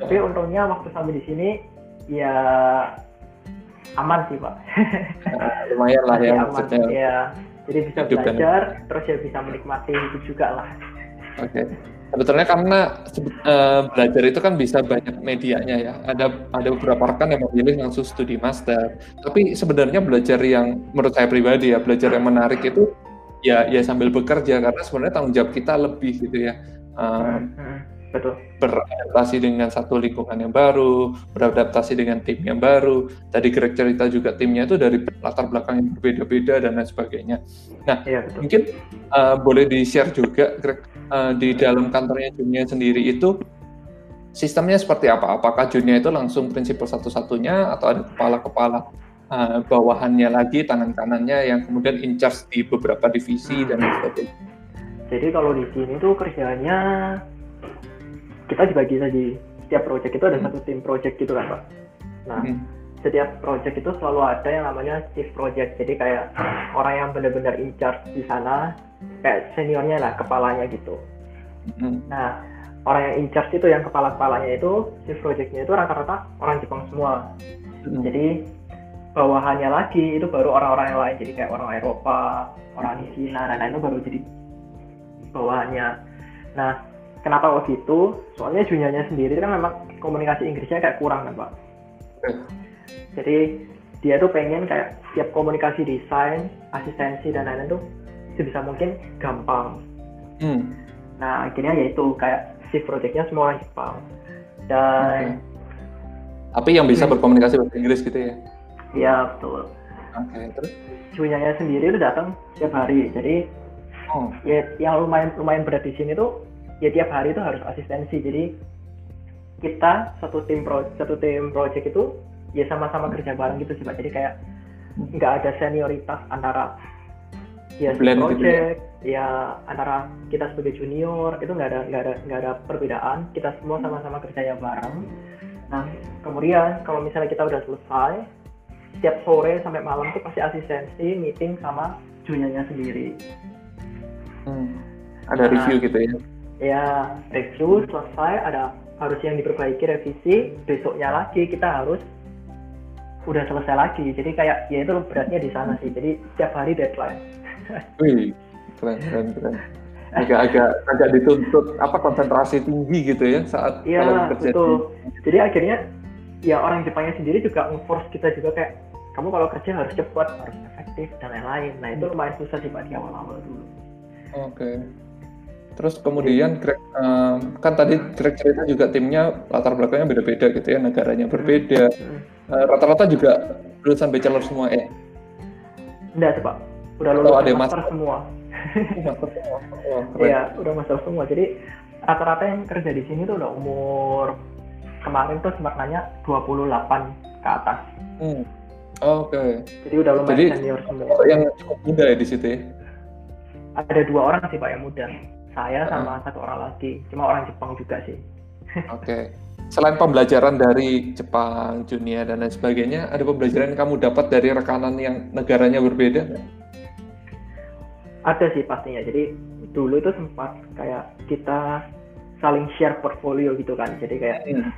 Tapi untungnya waktu sampai di sini ya aman sih pak. Lumayan lah ya aman ya jadi bisa belajar terus ya bisa menikmati hidup juga lah. Oke. okay sebetulnya karena uh, belajar itu kan bisa banyak medianya ya. Ada ada beberapa rekan yang memilih langsung studi master. Tapi sebenarnya belajar yang menurut saya pribadi ya, belajar yang menarik itu ya ya sambil bekerja karena sebenarnya tanggung jawab kita lebih gitu ya. Uh, Betul. Beradaptasi dengan satu lingkungan yang baru, beradaptasi dengan tim yang baru. Tadi Greg cerita juga timnya itu dari latar belakang yang berbeda-beda dan lain sebagainya. Nah, ya, betul. mungkin uh, boleh di-share juga Greg uh, di dalam kantornya Junia sendiri itu sistemnya seperti apa? Apakah Junia itu langsung prinsipal satu-satunya atau ada kepala-kepala uh, bawahannya lagi, tangan kanannya yang kemudian in charge di beberapa divisi dan lain sebagainya? Jadi kalau di sini tuh kerjanya kita dibagi di setiap project itu ada hmm. satu tim project gitu kan pak nah hmm. setiap project itu selalu ada yang namanya chief project jadi kayak orang yang benar-benar in charge di sana kayak seniornya lah kepalanya gitu hmm. nah orang yang in charge itu yang kepala-kepalanya itu chief projectnya itu rata-rata orang Jepang semua hmm. jadi bawahannya lagi itu baru orang-orang yang lain jadi kayak orang Eropa orang Cina dan lain itu baru jadi bawahannya nah kenapa kok gitu? Soalnya juniornya sendiri kan memang komunikasi Inggrisnya kayak kurang kan pak. Jadi dia tuh pengen kayak tiap komunikasi desain asistensi dan lain-lain tuh sebisa mungkin gampang. Hmm. nah akhirnya yaitu kayak si projectnya semua Jepang. Dan okay. tapi yang bisa hmm. berkomunikasi bahasa Inggris gitu ya? Iya betul. Oke okay, terus? Juniornya sendiri itu datang setiap hari. Jadi oh. ya yang lumayan lumayan berat di sini tuh ya tiap hari itu harus asistensi jadi kita satu tim pro satu tim project itu ya sama-sama kerja bareng gitu sih pak jadi kayak nggak ada senioritas antara ya Blend gitu project ya antara kita sebagai junior itu nggak ada nggak ada nggak ada perbedaan kita semua sama-sama kerjanya bareng nah kemudian kalau misalnya kita udah selesai setiap sore sampai malam tuh pasti asistensi meeting sama juniornya sendiri Hmm. Ada Nah. review gitu ya. Ya review selesai ada harus yang diperbaiki revisi besoknya lagi kita harus udah selesai lagi jadi kayak ya itu beratnya di sana sih jadi setiap hari deadline Wih, keren keren keren. Agak-agak agak dituntut apa konsentrasi tinggi gitu ya saat Iya kalau bekerja di- betul. Jadi akhirnya ya orang Jepangnya sendiri juga nge-force kita juga kayak kamu kalau kerja harus cepat, harus efektif dan lain-lain. Nah itu lumayan susah sih pak di awal-awal dulu. Oke. Terus kemudian Greg, em, kan tadi Greg cerita juga timnya latar belakangnya beda-beda gitu ya, negaranya berbeda. Hmm. Eh, Rata-rata juga lulusan bachelor semua eh. Enggak sih pak, udah lulus ada master master? semua. Master semua. Oh, keren. Iya udah master semua. Jadi rata-rata yang kerja di sini tuh udah umur kemarin tuh sempat nanya 28 ke atas. Hmm. Oke. Jadi udah lumayan Jadi- senior semua. Yang cukup muda ya di situ ya. Ada dua orang sih pak yang muda. Saya sama satu orang lagi. Cuma orang Jepang juga sih. Oke. Selain pembelajaran dari Jepang, Junia dan lain sebagainya, ada pembelajaran yang kamu dapat dari rekanan yang negaranya berbeda? Ada sih pastinya. Jadi dulu itu sempat kayak kita saling share portfolio gitu kan. Jadi kayak Hmm.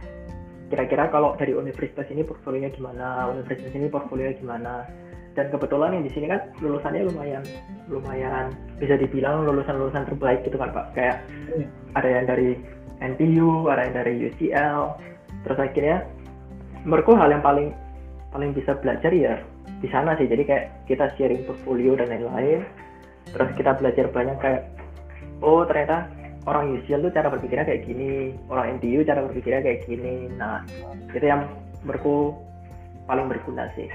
kira-kira kalau dari universitas ini portfolionya gimana, universitas ini portfolionya gimana. Dan kebetulan yang di sini kan lulusannya lumayan lumayan bisa dibilang lulusan-lulusan terbaik gitu kan Pak. Kayak Hmm. ada yang dari NTU, ada yang dari UCL. Terus akhirnya menurutku hal yang paling paling bisa belajar ya di sana sih. Jadi kayak kita sharing portfolio dan lain-lain. Terus kita belajar banyak kayak oh ternyata orang UCL tuh cara berpikirnya kayak gini, orang NTU cara berpikirnya kayak gini. Nah, itu yang menurutku paling berguna sih.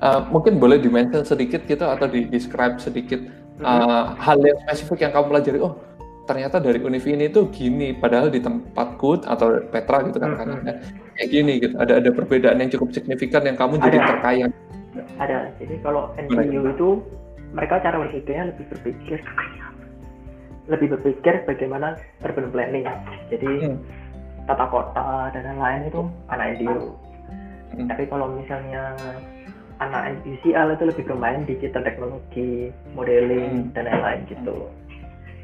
Uh, mungkin boleh dimention sedikit gitu atau di describe sedikit uh, hal yang spesifik yang kamu pelajari. Oh, ternyata dari univ ini tuh gini, padahal di tempatku atau Petra gitu kan Mhm. karena kayak gini gitu. Ada ada perbedaan yang cukup signifikan yang kamu jadi Ada. terkayang. Ada. Jadi kalau NTU itu mereka cara berpikirnya lebih berpikir lebih berpikir bagaimana urban planning. Jadi Hmm. tata kota dan lain-lain itu anak NTU. Hmm. Tapi kalau misalnya anak UCL itu lebih bermain digital teknologi, modeling Hmm. dan lain-lain gitu.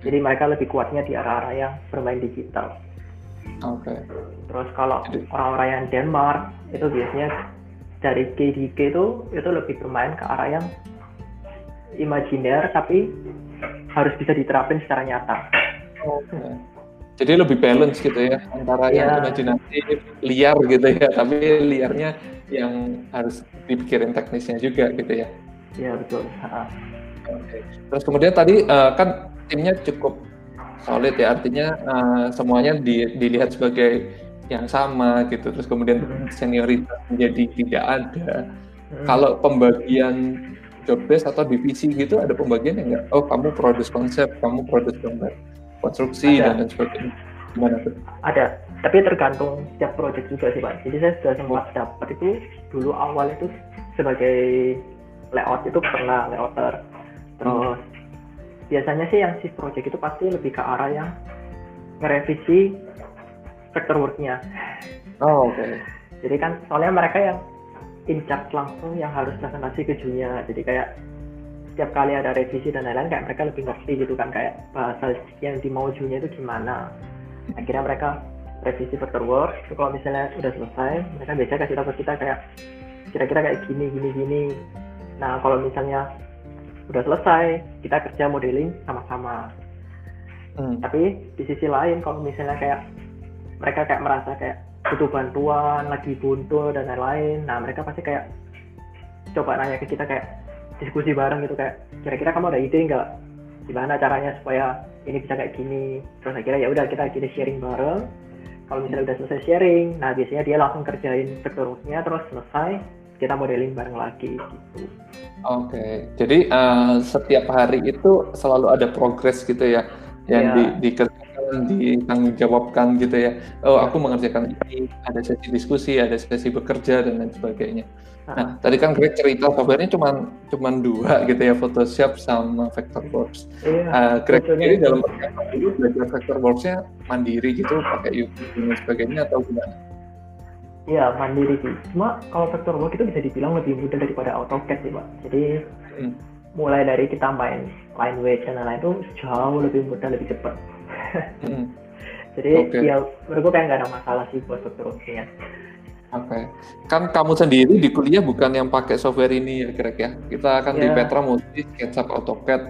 Jadi mereka lebih kuatnya di arah-arah yang bermain digital. Oke. Terus kalau orang-orang yang Denmark itu biasanya dari KDK itu itu lebih bermain ke arah yang imajiner tapi harus bisa diterapin secara nyata. Oke. Jadi lebih balance gitu ya antara yang Iya. imajinatif, liar gitu ya, tapi liarnya yang harus dipikirin teknisnya juga gitu ya. Ya betul. Oke. Terus kemudian tadi eh, kan timnya cukup solid ya, artinya eh, semuanya di- dilihat sebagai yang sama gitu. Terus kemudian Hmm. senioritas menjadi tidak ada. Hmm. Kalau pembagian job desk atau divisi gitu ada pembagian enggak? Oh kamu produce konsep, kamu produce gambar konstruksi Ada. dan lain sebagainya. Gimana tuh? ada, tapi tergantung setiap project juga sih pak. Jadi saya sudah sempat dapat itu dulu awal itu sebagai layout itu pernah layouter. Terus biasanya sih yang shift project itu pasti lebih ke arah yang ngerevisi vector work-nya. Oh oke. Jadi kan soalnya mereka yang in charge langsung yang harus presentasi ke junior. Jadi kayak setiap kali ada revisi dan lain-lain kayak mereka lebih ngerti gitu kan kayak bahasa yang dimau junior itu gimana. Akhirnya mereka revisi vector work. Itu kalau misalnya udah selesai, mereka biasanya kasih tahu ke kita kayak kira-kira kayak gini gini gini. Nah kalau misalnya udah selesai, kita kerja modeling sama-sama Hmm. tapi di sisi lain kalau misalnya kayak mereka kayak merasa kayak butuh bantuan lagi buntu dan lain-lain nah mereka pasti kayak coba nanya ke kita kayak diskusi bareng gitu kayak kira-kira kamu ada ide nggak gimana caranya supaya ini bisa kayak gini terus akhirnya ya udah kita kita sharing bareng kalau misalnya udah selesai sharing nah biasanya dia langsung kerjain vectornya terus selesai kita modeling bareng lagi gitu Oke, jadi eh, setiap hari itu selalu ada progres gitu ya yang Iya. di, dikerjakan ditanggung jawabkan gitu ya. Oh, aku mengerjakan ini, ada sesi diskusi, ada sesi bekerja dan lain sebagainya. Nah, tadi kan Greg cerita softwarenya cuma cuma dua gitu ya, Photoshop sama Vectorworks. Iya. Uh, Greg sendiri dalam dulu belajar Vectorworks-nya mandiri gitu, pakai YouTube dan sebagainya atau gimana? Iya, mandiri sih. Cuma kalau Vectorworks itu bisa dibilang lebih mudah daripada AutoCAD sih, Pak. Jadi hmm. mulai dari kita main line weight dan lain-lain itu jauh lebih mudah, lebih cepat. hmm. Jadi okay. ya menurutku kayak nggak ada masalah sih buat Vectorworks-nya. Oke, okay. kan kamu sendiri di kuliah bukan yang pakai software ini ya kira-kira ya? Kita akan yeah. di iya. Petra Multi, SketchUp, AutoCAD,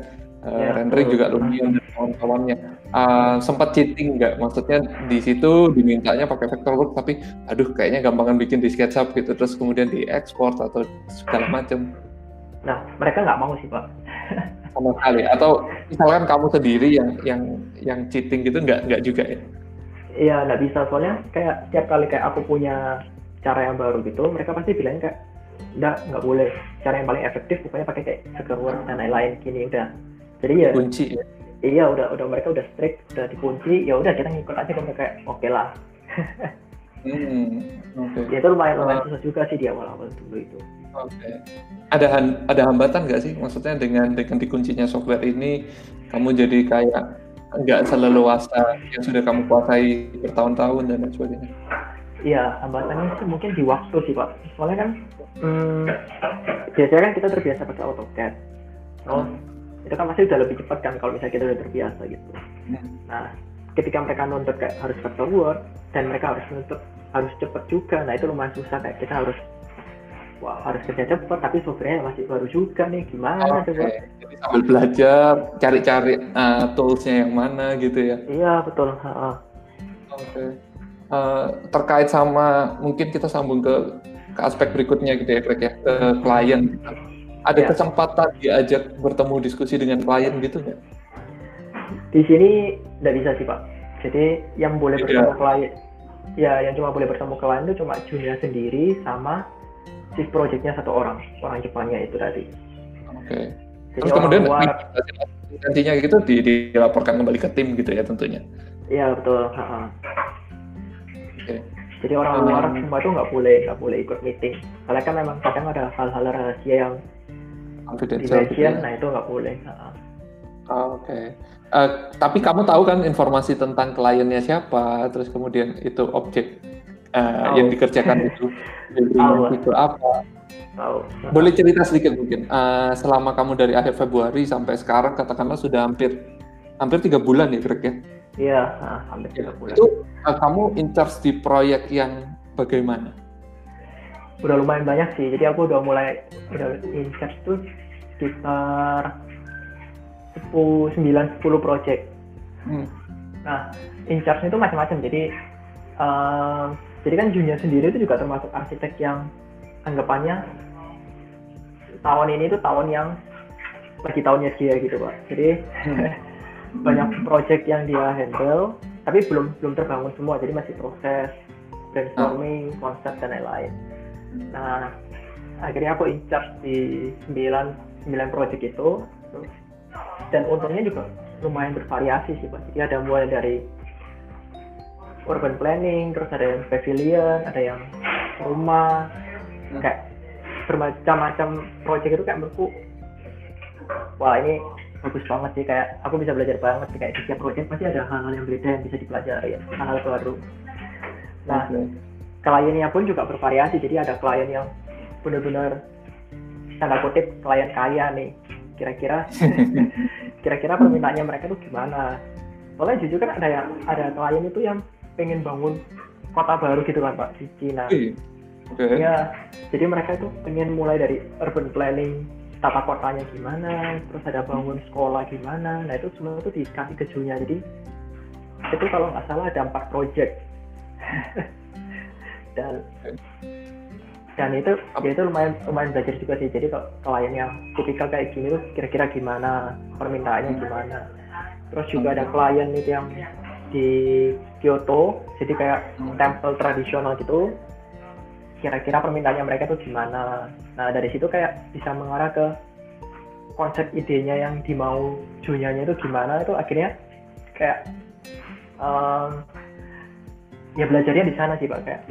uh, yeah, rendering juga Lumion dan kawan-kawannya. Uh, sempat cheating nggak? Maksudnya di situ dimintanya pakai Vectorworks, tapi aduh kayaknya gampangan bikin di SketchUp gitu, terus kemudian diekspor atau segala macam. Nah, mereka nggak mau sih pak. Sama sekali. Atau misalkan kamu sendiri yang yang yang cheating gitu nggak nggak juga ya? Iya, nggak bisa soalnya kayak setiap kali kayak aku punya cara yang baru gitu mereka pasti bilang kayak enggak nggak boleh. Cara yang paling efektif pokoknya pakai kayak Segerworks dan lain-lain gini udah. Jadi ya kunci ya iya udah udah mereka udah strict udah dikunci ya udah kita ngikut aja kalau kayak oke okay lah. Hmm, okay. ya itu lumayan lumayan susah juga sih di awal-awal dulu itu. Oke. Okay. ada ada hambatan nggak sih? Maksudnya dengan dengan dikuncinya software ini kamu jadi kayak nggak seleluasa yang sudah kamu kuasai bertahun-tahun dan lain sebagainya Iya, hambatannya sih mungkin di waktu sih Pak. Soalnya kan hmm, biasanya kan kita terbiasa pakai AutoCAD. Oh, hmm. itu kan pasti udah lebih cepat kan kalau misalnya kita udah terbiasa gitu. Hmm. Nah, ketika mereka nuntut kayak harus Vectorworks dan mereka harus nuntut harus cepat juga. Nah, itu lumayan susah kayak kita harus wah harus kerja cepat tapi softwarenya masih baru juga nih gimana okay. coba jadi sambil belajar cari-cari uh, toolsnya yang mana gitu ya iya betul oke okay uh, terkait sama mungkin kita sambung ke ke aspek berikutnya gitu ya Greg ya ke klien ada ya. kesempatan diajak bertemu diskusi dengan klien gitu nggak? Di sini nggak bisa sih Pak. Jadi yang boleh Tidak. bertemu klien, ya yang cuma boleh bertemu klien itu cuma junior sendiri sama si projectnya satu orang, orang Jepangnya itu tadi. Oke. Okay. Terus kemudian luar, nantinya gitu dilaporkan kembali ke tim gitu ya tentunya. Iya betul. Ha -ha. Jadi orang luar hmm. semua itu nggak boleh nggak boleh ikut meeting. Karena kan memang kadang ada hal-hal rahasia yang confidential, gitu ya. nah itu nggak boleh. Oh, Oke. Okay. Uh, eh, tapi kamu tahu kan informasi tentang kliennya siapa, terus kemudian itu objek uh, yang dikerjakan itu itu apa? Tahu. Boleh cerita sedikit mungkin. Uh, selama kamu dari akhir Februari sampai sekarang, katakanlah sudah hampir hampir tiga bulan ya, Greg ya? Iya, hampir tiga bulan. Itu uh, kamu in charge di proyek yang bagaimana? Udah lumayan banyak sih. Jadi aku udah mulai udah in charge tuh sekitar 10, 9, 10 project. Hmm. Nah, in charge itu macam-macam. Jadi uh, jadi kan Junia sendiri itu juga termasuk arsitek yang anggapannya tahun ini tuh tahun yang lagi tahunnya dia gitu pak. Jadi hmm. banyak project yang dia handle tapi belum belum terbangun semua. Jadi masih proses brainstorming oh. konsep dan lain-lain. Nah akhirnya aku in charge di 9 9 project itu. Dan untungnya juga lumayan bervariasi sih pak. Jadi ada mulai dari urban planning terus ada yang pavilion ada yang rumah kayak bermacam-macam project itu kayak menurutku wah ini bagus banget sih kayak aku bisa belajar banget sih kayak di setiap project pasti ada hal-hal yang beda yang bisa dipelajari hal-hal baru. Nah okay. kliennya pun juga bervariasi jadi ada klien yang benar-benar tanda kutip klien kaya nih. Kira-kira kira-kira permintaannya mereka tuh gimana? Soalnya jujur kan ada yang ada klien itu yang pengen bangun kota baru gitu kan pak di Cina. Okay. ya jadi mereka itu pengen mulai dari urban planning tata kotanya gimana terus ada bangun sekolah gimana. Nah itu semua itu dikasih ke Junya jadi itu kalau nggak salah ada empat project. Dan dan itu ya itu lumayan lumayan belajar juga sih. Jadi kalau klien yang tipikal kayak gini tuh kira-kira gimana permintaannya gimana. Terus juga ada klien itu yang di Kyoto jadi kayak temple tradisional gitu kira-kira permintaannya mereka tuh gimana. Nah dari situ kayak bisa mengarah ke konsep idenya yang dimau Junyanya itu gimana. Itu akhirnya kayak um, ya belajarnya di sana sih pak. Kayak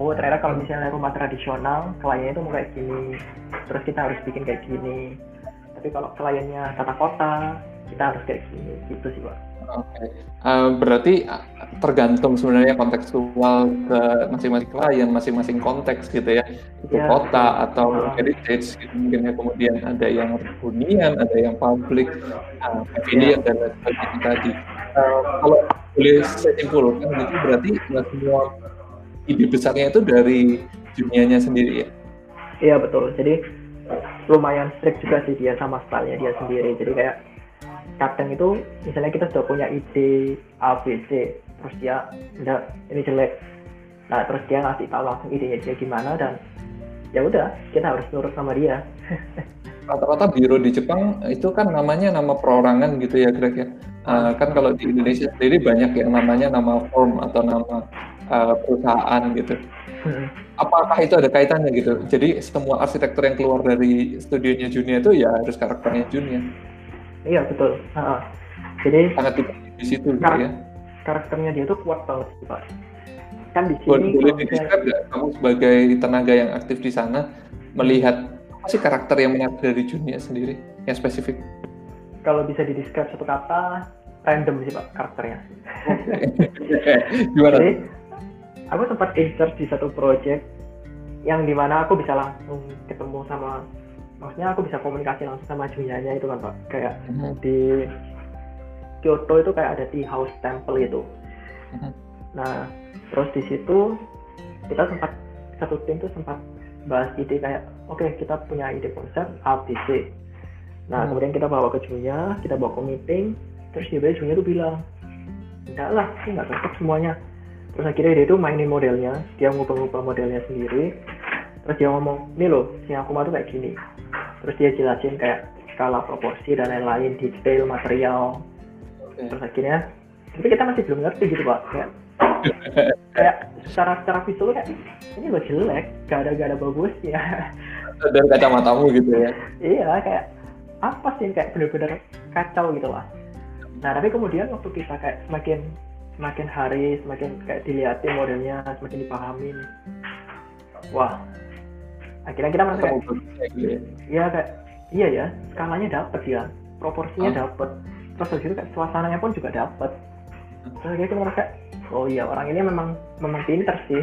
oh ternyata kalau misalnya rumah tradisional kliennya itu mau kayak gini terus kita harus bikin kayak gini. Tapi kalau kliennya tata kota kita harus kayak gini. Gitu sih pak okay. uh, berarti tergantung sebenarnya kontekstual ke masing-masing klien, masing-masing konteks gitu ya, itu yeah. kota atau heritage, gitu. mungkin ya kemudian ada yang hunian, ada yang publik, uh, pavilion yeah. dan lain sebagainya tadi. Uh, kalau boleh saya simpulkan gitu berarti semua ide besarnya itu dari dunianya sendiri ya? Iya betul, jadi lumayan strict juga sih dia sama stylenya dia sendiri, jadi kayak kadang itu misalnya kita sudah punya ide A, B, C, terus dia enggak ini jelek. Nah terus dia ngasih tahu langsung idenya dia gimana dan ya udah kita harus nurut sama dia. Rata-rata biro di Jepang itu kan namanya nama perorangan gitu ya Greg ya uh, kan kalau di Indonesia sendiri banyak yang namanya nama firm atau nama uh, perusahaan gitu. Hmm. apakah itu ada kaitannya gitu? Jadi semua arsitektur yang keluar dari studionya Junia itu ya harus karakternya Junia iya betul. Uh, jadi sangat di situ gitu ya. karakternya dia tuh kuat banget sih pak. Kan di sini boleh dideskrip nggak? Kamu sebagai tenaga yang aktif di sana melihat apa sih karakter yang menarik dari Junia sendiri yang spesifik? Kalau bisa dideskrip satu kata random sih pak karakternya. Gimana? Jadi, aku sempat insert di satu project yang di mana aku bisa langsung ketemu sama maksudnya aku bisa komunikasi langsung sama Junianya itu kan pak kayak mm -hmm. di Kyoto itu kayak ada tea house temple itu. Mm-hmm. Nah, terus di situ kita sempat satu tim tuh sempat bahas ide kayak oke okay, kita punya ide konsep A B C. Nah, hmm. kemudian kita bawa ke Junya, kita bawa ke meeting, terus dia Junya tuh bilang, enggak lah, ini nggak cocok semuanya. Terus akhirnya dia tuh mainin modelnya, dia ngubah-ngubah modelnya sendiri. Terus dia ngomong, ini loh, si aku tuh kayak gini. Terus dia jelasin kayak skala proporsi dan lain-lain, detail, material, terus akhirnya tapi kita masih belum ngerti gitu pak. Kayak kayak secara secara visual kayak ini lo jelek gak ada gak ada bagusnya. Dari kacamatamu gitu ya? Iya kayak apa sih kayak bener-bener kacau gitu lah nah tapi kemudian waktu kita kayak semakin semakin hari semakin kayak dilihatin modelnya semakin dipahamin wah akhirnya kita merasa kayak, ya? iya kayak iya ya skalanya dapet ya proporsinya oh. dapet. Terus habis itu kayak suasananya pun juga dapet. Terus kayak kita merasa oh iya orang ini memang memang pinter sih.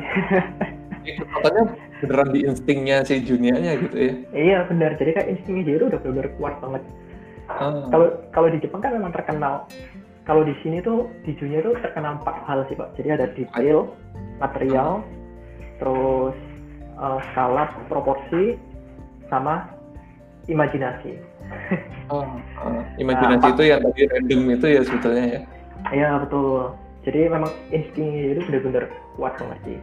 Katanya beneran di instingnya si Junianya gitu ya? Iya benar jadi kayak instingnya dia itu udah benar kuat banget. Ah. kalau ah. kalau di Jepang kan memang terkenal. Kalau di sini tuh di Junia itu terkenal empat hal sih pak. Jadi ada detail material terus uh, skala proporsi sama imajinasi oh, uh, imajinasi nah, itu yang tadi random itu ya sebetulnya ya iya betul jadi memang instingnya itu benar-benar kuat banget sih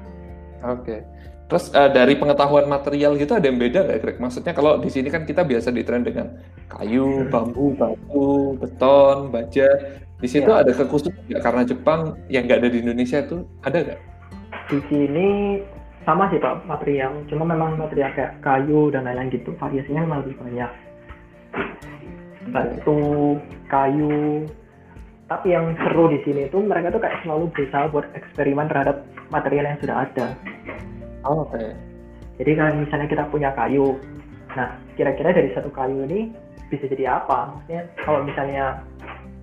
oke okay. Terus uh, dari pengetahuan material gitu ada yang beda nggak, Greg? Maksudnya kalau di sini kan kita biasa di trend dengan kayu, bambu, batu, beton, baja. Di situ ya. ada kekhususan nggak? Karena Jepang yang nggak ada di Indonesia itu ada nggak? Di sini sama sih Pak material, cuma memang material kayak kayu dan lain-lain gitu variasinya memang lebih banyak batu, kayu. Tapi yang seru di sini itu mereka tuh kayak selalu berusaha buat eksperimen terhadap material yang sudah ada. Oh, Oke. Okay. Jadi kalau misalnya kita punya kayu, nah kira-kira dari satu kayu ini bisa jadi apa? Maksudnya kalau misalnya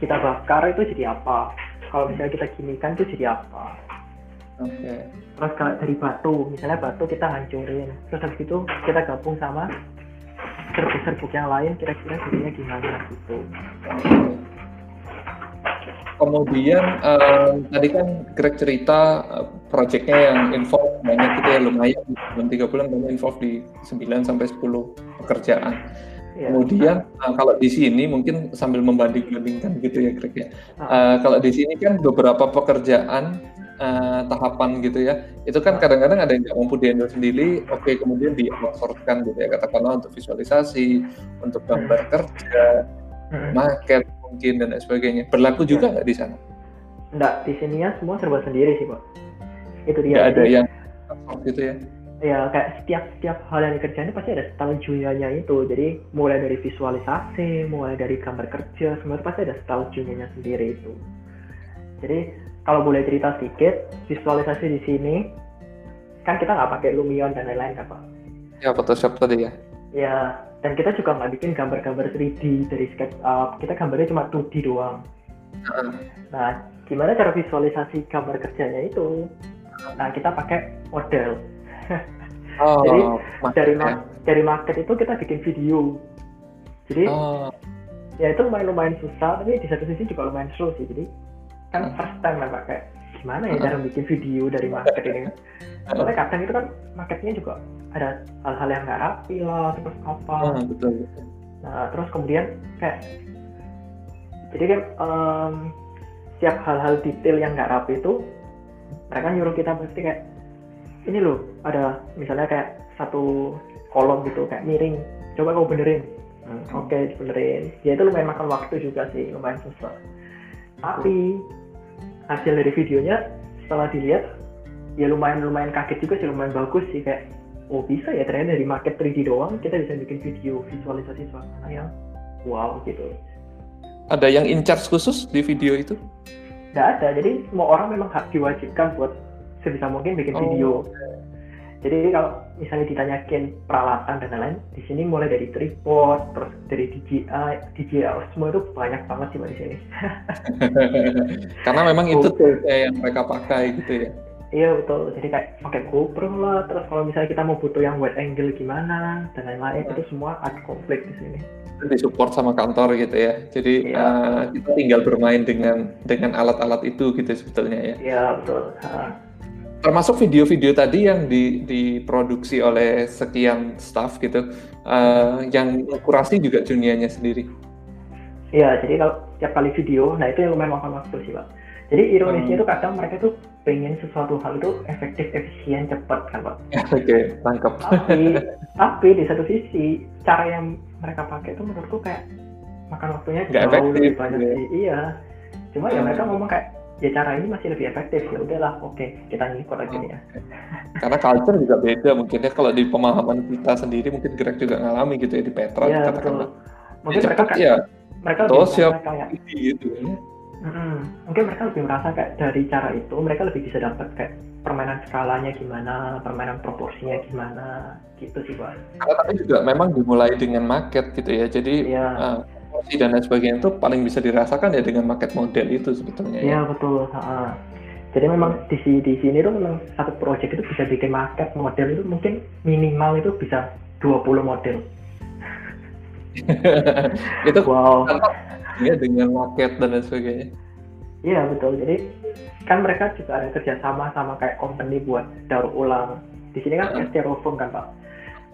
kita bakar itu jadi apa? Kalau misalnya kita kimikan itu jadi apa? Oke. Okay. Terus kalau dari batu, misalnya batu kita hancurin, terus habis itu kita gabung sama serbuk-serbuk yang lain kira-kira jadinya gimana gitu kemudian um, tadi kan Greg cerita uh, proyeknya yang involve banyak gitu ya lumayan dalam tiga bulan banyak involve di 9 sampai 10 pekerjaan ya. kemudian uh, kalau di sini mungkin sambil membanding-bandingkan gitu ya Greg ya uh, kalau di sini kan beberapa pekerjaan uh, tahapan gitu ya. Itu kan kadang-kadang ada yang nggak mampu dihandle sendiri oke okay, kemudian di outsourcekan gitu ya. Katakanlah untuk visualisasi untuk gambar kerja hmm. market mungkin dan sebagainya. Berlaku juga nggak di sana? Enggak, di sini ya semua serba sendiri sih pak. Itu dia. Nggak ada yang gitu ya? Ya kayak setiap setiap hal yang dikerjain pasti ada style juniornya itu. Jadi mulai dari visualisasi mulai dari gambar kerja semua itu pasti ada style juniornya sendiri itu. Jadi kalau boleh cerita sedikit visualisasi di sini kan kita nggak pakai Lumion dan lain-lain kan pak ya Photoshop tadi ya ya dan kita juga nggak bikin gambar-gambar 3D dari SketchUp kita gambarnya cuma 2D doang uh. nah gimana cara visualisasi gambar kerjanya itu nah kita pakai model oh, jadi dari ya. dari market itu kita bikin video jadi oh. ya itu lumayan lumayan susah tapi di satu sisi juga lumayan seru sih jadi kan first time lah pakai gimana ya cara bikin video dari market ini soalnya kadang itu kan marketnya juga ada hal-hal yang nggak rapi lah terus apa. Betul, betul. nah terus kemudian kayak jadi kan em, setiap hal-hal detail yang nggak rapi itu mereka nyuruh kita pasti kayak ini loh ada misalnya kayak satu kolom gitu kayak miring. Coba kau benerin. Hmm, oke benerin ya itu lumayan makan waktu juga sih lumayan susah. Tapi hasil dari videonya setelah dilihat ya lumayan lumayan kaget juga sih lumayan bagus sih kayak oh bisa ya ternyata dari market 3D doang kita bisa bikin video visualisasi suasana yang wow gitu Ada yang in charge khusus di video itu? nggak ada jadi semua orang memang hak diwajibkan buat sebisa mungkin bikin Oh. video jadi kalau misalnya ditanyakin peralatan dan lain-lain di sini mulai dari tripod terus dari DJI DJI semua itu banyak banget sih Pak, di sini Karena memang itu tuh yang mereka pakai gitu ya. iya betul jadi kayak pakai GoPro lah terus kalau misalnya kita mau butuh yang wide angle gimana dan lain-lain itu semua ada komplit di sini disupport sama kantor gitu ya. Jadi Iya. eh, kita tinggal bermain dengan dengan alat-alat itu gitu sebetulnya ya. iya betul Ha. Termasuk video-video tadi yang di, diproduksi oleh sekian staff gitu, eh, yang kurasi juga juniornya sendiri. Iya, jadi kalau tiap kali video, nah itu yang lumayan makan waktu sih, Pak. Jadi ironisnya Hmm. itu kadang mereka tuh pengen sesuatu hal itu efektif, efisien, cepat kan, Pak. Oke, tangkap. Tapi, tapi di satu sisi, cara yang mereka pakai itu menurutku kayak makan waktunya Nggak jauh efektif, lebih banyak ya. sih. Iya. Cuma ya Hmm. mereka ngomong kayak, ya cara ini masih lebih efektif. Ya udahlah, oke, kita ngikut aja nih ya. Karena culture juga beda mungkin ya kalau di pemahaman kita sendiri mungkin Greg juga ngalami gitu ya di Petra katakanlah. Mungkin Ya, mereka kayak, ya, mereka lebih siap kayak, gitu ya. Mungkin mereka lebih merasa kayak dari cara itu mereka lebih bisa dapat kayak permainan skalanya gimana, permainan proporsinya gimana, gitu sih pak. Karena tapi juga memang dimulai dengan market gitu ya. Jadi Iya, eh, porsi dan lain sebagainya itu paling bisa dirasakan ya dengan market model itu sebetulnya iya ya. betul. ha. Jadi memang di si- di sini tuh memang satu project itu bisa bikin market model itu mungkin minimal itu bisa 20 model. itu Wow. ya dengan market dan lain sebagainya. Iya betul. Jadi kan mereka juga ada kerjasama sama kayak company buat daur ulang. Di sini kan Heeh. styrofoam kan pak.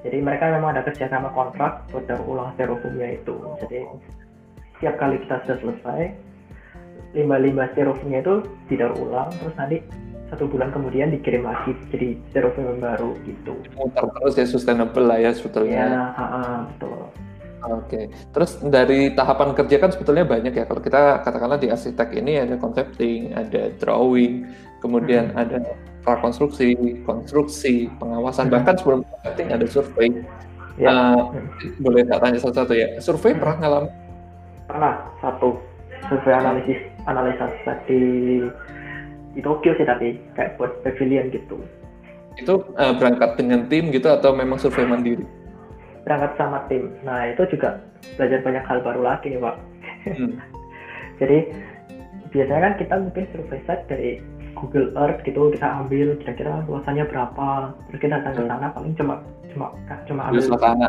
Jadi mereka memang ada kerjasama kontrak buat daur ulang styrofoamnya itu. Jadi setiap kali kita sudah selesai, limbah-limbah styrofoamnya itu didaur ulang, terus nanti satu bulan kemudian dikirim lagi jadi styrofoam yang baru gitu. Terus ya sustainable lah ya sebetulnya. Ya, ha-ha, betul. Oke, terus dari tahapan kerja kan sebetulnya banyak ya. Kalau kita katakanlah di arsitek ini ada concepting, ada drawing, kemudian Hmm. ada prakonstruksi, konstruksi, pengawasan, Hmm. bahkan sebelum concepting ada survei. Ya, Hmm. boleh tak tanya satu-satu ya? Survei Hmm. pernah ngalamin? pernah satu survei analisis analisa di di Tokyo sih tapi kayak buat pavilion gitu. Itu eh, berangkat dengan tim gitu atau memang survei mandiri? berangkat sama tim. Nah itu juga belajar banyak hal baru lagi nih pak. Hmm. Jadi biasanya kan kita mungkin survei site dari Google Earth gitu kita ambil kira-kira luasannya berapa, terus kita datang ke Hmm. sana paling cuma cuma cuma ambil suasana.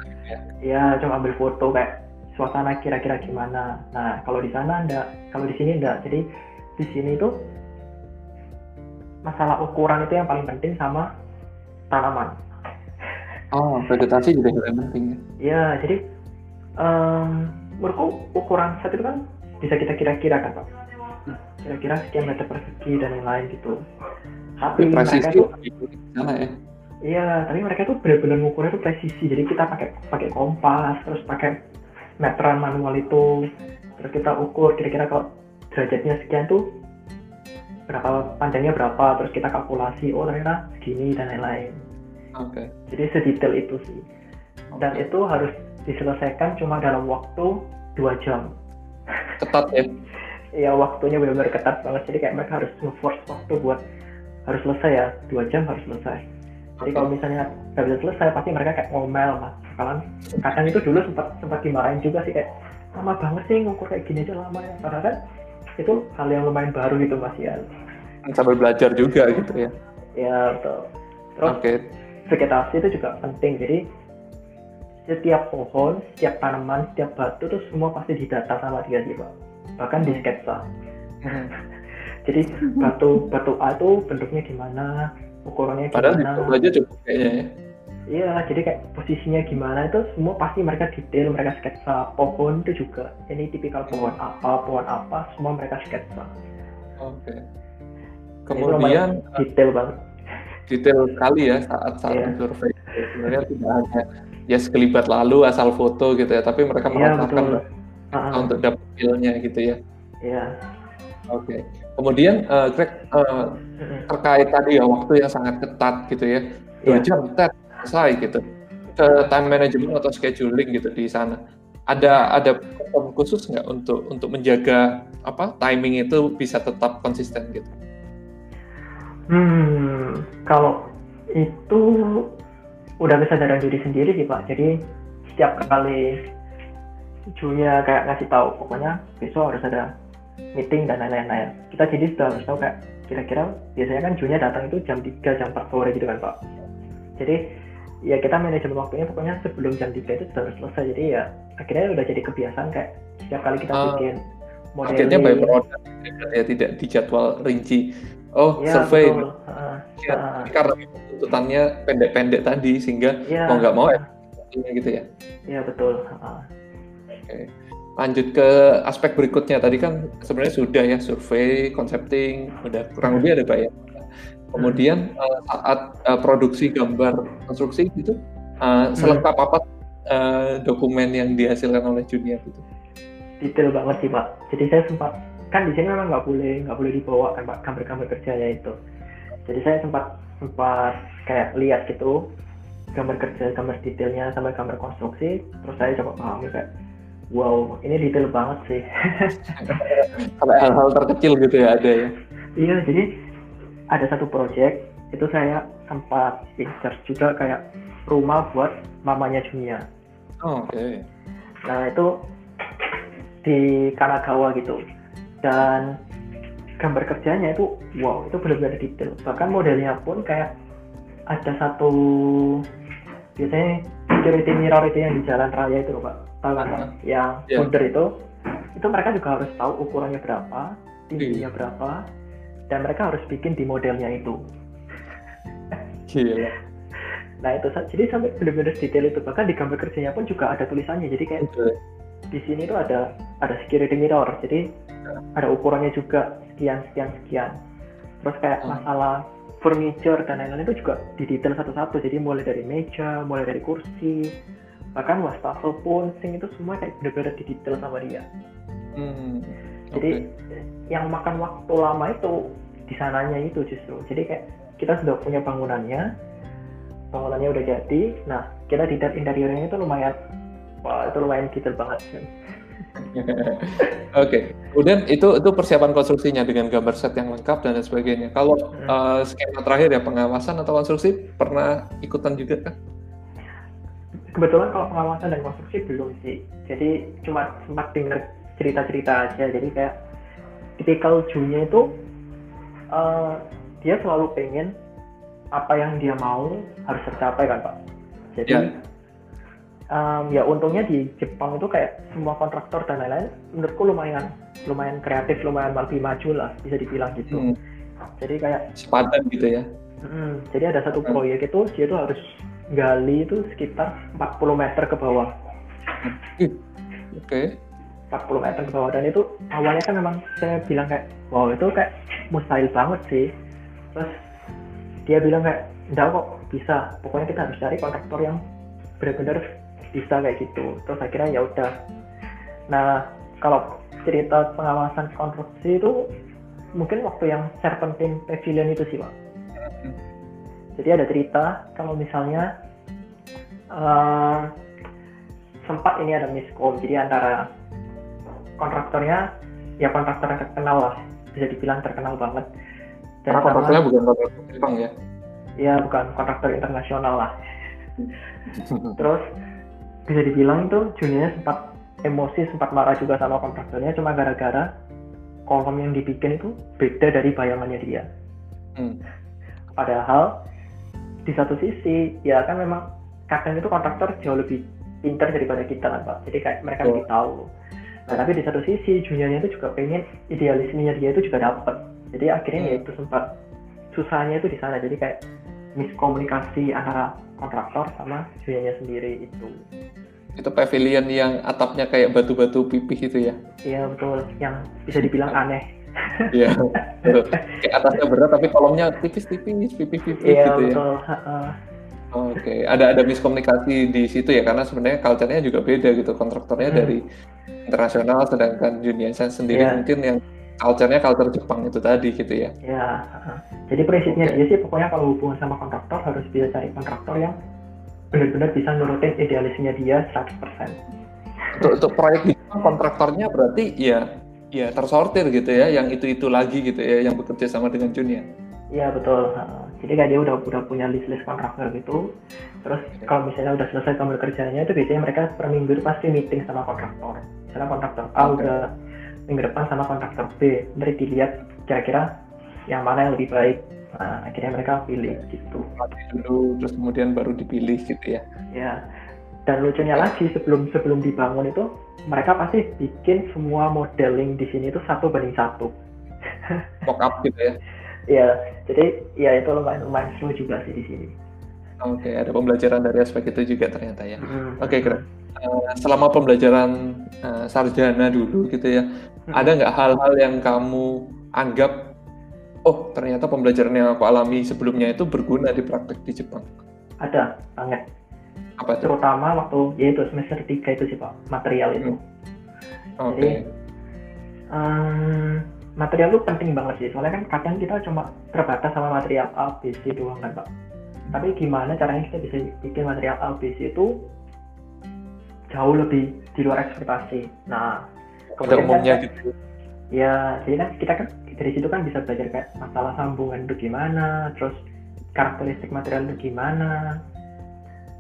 ya cuma ambil foto kayak suasana kira-kira gimana. Nah kalau di sana enggak, kalau di sini enggak. Jadi di sini itu masalah ukuran itu yang paling penting sama tanaman. Oh, vegetasi juga yang penting ya. Ya, jadi em menurutku ukuran set itu kan bisa kita kira-kira kan Pak. Kira-kira sekian meter persegi dan lain-lain gitu. Tapi mereka presisi itu, di sana ya. iya, tapi mereka tuh benar-benar ngukurnya tuh presisi. Jadi kita pakai pakai kompas, terus pakai meteran manual itu, terus kita ukur kira-kira kalau derajatnya sekian tuh berapa panjangnya berapa, terus kita kalkulasi, oh ternyata segini dan lain-lain. Oke. Jadi sedetail itu sih. Dan itu harus diselesaikan cuma dalam waktu dua jam. Ketat ya. ya waktunya benar-benar ketat banget. Jadi kayak mereka harus nge-force waktu buat harus selesai ya. Dua jam harus selesai. Jadi kalau misalnya nggak bisa selesai pasti mereka kayak ngomel mas. Kalian kadang itu dulu sempat sempat dimarahin juga sih kayak lama banget sih ngukur kayak gini aja lama ya. Padahal kan itu hal yang lumayan baru gitu mas ya. Sambil belajar juga gitu ya. Ya betul. Terus Oke. vegetasi itu juga penting. Jadi setiap pohon, setiap tanaman, setiap batu itu semua pasti didata sama dia sih pak bahkan di sketsa Hmm. jadi batu batu A itu bentuknya gimana ukurannya Padahal di gimana Google aja cukup kayaknya ya. iya jadi kayak posisinya gimana itu semua pasti mereka detail mereka sketsa pohon itu juga ini tipikal pohon apa pohon apa semua mereka sketsa Oke. Itu Kemudian detail banget detail sekali ya saat saat Iya. survei. Sebenarnya tidak hanya ya sekelibat lalu asal foto gitu ya, tapi mereka iya memanfaatkan Ah, untuk dapat feelnya gitu ya. iya Oke. Kemudian eh, Greg Mm-mm. terkait tadi ya waktu yang sangat ketat gitu ya, dua Iya. jam tet selesai gitu. Ke time management atau scheduling gitu di sana. Ada ada platform khusus nggak untuk untuk menjaga apa timing itu bisa tetap konsisten gitu? Hmm, kalau itu udah kesadaran diri sendiri sih Pak. Jadi setiap kali Junya kayak ngasih tahu, pokoknya besok harus ada meeting dan lain-lain. Kita jadi sudah harus tahu kayak kira-kira biasanya kan Junya datang itu jam 3, jam 4 sore gitu kan Pak. Jadi ya kita manajemen waktunya pokoknya sebelum jam 3 itu sudah harus selesai. Jadi ya akhirnya udah jadi kebiasaan kayak setiap kali kita Ah, bikin Akhirnya by modeling. product ya tidak di jadwal rinci. Oh, Ya, survey betul. Ah, Ya, ah, karena tuntutannya pendek-pendek tadi sehingga ya, mau nggak mau ya gitu ya. ya betul. Ah. Oke. Lanjut ke aspek berikutnya tadi kan sebenarnya sudah ya survei, concepting, udah kurang lebih ada bayar. Kemudian eh, saat eh, produksi gambar konstruksi gitu eh, selengkap apa eh, dokumen yang dihasilkan oleh junior gitu. detail banget sih pak jadi saya sempat kan di sini memang nggak boleh nggak boleh dibawa kan pak gambar-gambar kerjanya itu jadi saya sempat sempat kayak lihat gitu gambar kerja gambar detailnya sampai gambar konstruksi terus saya coba pahami kayak wow ini detail banget sih Sampai hal-hal terkecil gitu ya ada ya. iya jadi ada satu project itu saya sempat research juga kayak rumah buat mamanya Junia Oh, Oke. Nah itu di Kanagawa gitu dan gambar kerjanya itu wow itu benar-benar detail bahkan modelnya pun kayak ada satu biasanya security mirror itu yang di jalan raya itu loh pak tahu kan Pak? yang Iya. border itu itu mereka juga harus tahu ukurannya berapa tingginya berapa dan mereka harus bikin di modelnya itu Gila. nah itu jadi sampai benar-benar detail itu bahkan di gambar kerjanya pun juga ada tulisannya jadi kayak Oke. di sini tuh ada ada security mirror jadi ada ukurannya juga sekian sekian sekian terus kayak Hmm. masalah furniture dan lain-lain itu juga didetail satu-satu jadi mulai dari meja mulai dari kursi bahkan wastafel pun sing itu semua kayak bener-bener didetail sama dia Hmm. jadi Oke. yang makan waktu lama itu di sananya itu justru jadi kayak kita sudah punya bangunannya bangunannya udah jadi nah kita detail interiornya itu lumayan wah itu lumayan detail banget kan Oke, kemudian itu itu persiapan konstruksinya dengan gambar set yang lengkap dan lain sebagainya. Kalau eh, skema terakhir ya pengawasan atau konstruksi pernah ikutan juga kan? kebetulan kalau pengawasan dan konstruksi belum sih jadi cuma sempat dengar cerita-cerita aja jadi kayak tipikal Junya itu eh, dia selalu pengen apa yang dia mau harus tercapai kan pak jadi Ya. Em, ya untungnya di Jepang itu kayak semua kontraktor dan lain-lain menurutku lumayan lumayan kreatif lumayan lebih maju lah bisa dibilang gitu. Hmm, jadi kayak sepadan gitu ya. mm, jadi ada satu Hmm. proyek itu dia tuh harus gali itu sekitar 40 meter ke bawah. Oke. 40 meter ke bawah. Dan itu awalnya kan memang saya bilang kayak wow itu kayak mustahil banget sih. Terus dia bilang kayak enggak kok bisa. Pokoknya kita harus cari kontraktor yang benar-benar bisa kayak gitu. Terus akhirnya ya udah. Nah kalau cerita pengawasan konstruksi itu mungkin waktu yang Serpentine Pavilion itu sih pak. Jadi ada cerita kalau misalnya eh, sempat ini ada miskom. Jadi antara kontraktornya ya kontraktor yang terkenal lah. Bisa dibilang terkenal banget. Dan Karena kontraktornya bukan kontraktor Jepang ya? Ya bukan kontraktor internasional lah. Terus bisa dibilang tuh juniornya sempat emosi sempat marah juga sama kontraktornya cuma gara-gara kolom yang dibikin itu beda dari bayangannya dia hmm. padahal di satu sisi ya kan memang kadang itu kontraktor jauh lebih pintar daripada kita kan pak jadi kayak mereka oh. lebih tahu nah tapi di satu sisi juniornya itu juga pengen idealismenya dia itu juga dapat jadi akhirnya hmm. ya itu sempat susahnya itu di sana jadi kayak miskomunikasi antara kontraktor sama juniornya sendiri itu itu pavilion yang atapnya kayak batu-batu pipih itu ya iya betul yang bisa dibilang aneh iya kayak atasnya berat tapi kolomnya tipis-tipis pipih-pipih iya, gitu betul. ya Oke, okay. ada ada miskomunikasi di situ ya karena sebenarnya culture-nya juga beda gitu. Kontraktornya hmm. dari internasional sedangkan saya sendiri yeah. mungkin yang culture-nya culture Jepang itu tadi gitu ya. Ya. Jadi prinsipnya okay. dia sih pokoknya kalau hubungan sama kontraktor harus bisa cari kontraktor yang benar-benar bisa nurutin idealisnya dia 100%. Untuk, untuk proyek di kontraktornya berarti ya ya tersortir gitu ya, yang itu-itu lagi gitu ya, yang bekerja sama dengan Jun ya? Iya betul. Jadi kayak dia udah udah punya list-list kontraktor gitu. Terus kalau misalnya udah selesai kamu kerjanya itu biasanya mereka per minggu itu pasti meeting sama kontraktor. Misalnya kontraktor A okay. udah minggu depan sama kontraktor B. Dari dilihat kira-kira yang mana yang lebih baik Nah, akhirnya mereka pilih gitu. dulu, terus kemudian baru dipilih gitu ya. Ya. Dan lucunya lagi sebelum sebelum dibangun itu mereka pasti bikin semua modeling di sini itu satu banding satu. Mock up gitu ya. Iya, jadi ya itu lumayan lumayan seru juga sih di sini. Oke, okay, ada pembelajaran dari aspek itu juga ternyata ya. Hmm. Oke, okay, keren. Uh, selama pembelajaran uh, sarjana dulu gitu ya. Ada nggak hal-hal yang kamu anggap oh ternyata pembelajaran yang aku alami sebelumnya itu berguna di praktek di Jepang? Ada, banget. Apa itu? Terutama waktu yaitu semester 3 itu sih Pak, material itu. Hmm. Oke. Okay. um, material itu penting banget sih, soalnya kan kadang kita cuma terbatas sama material A, B, C doang kan Pak. Tapi gimana caranya kita bisa bikin material A, B, C itu jauh lebih di luar ekspektasi. Nah, kemudian umumnya kan, gitu. Ya, jadi kan kita kan dari situ kan bisa belajar kayak masalah sambungan itu gimana terus karakteristik material itu gimana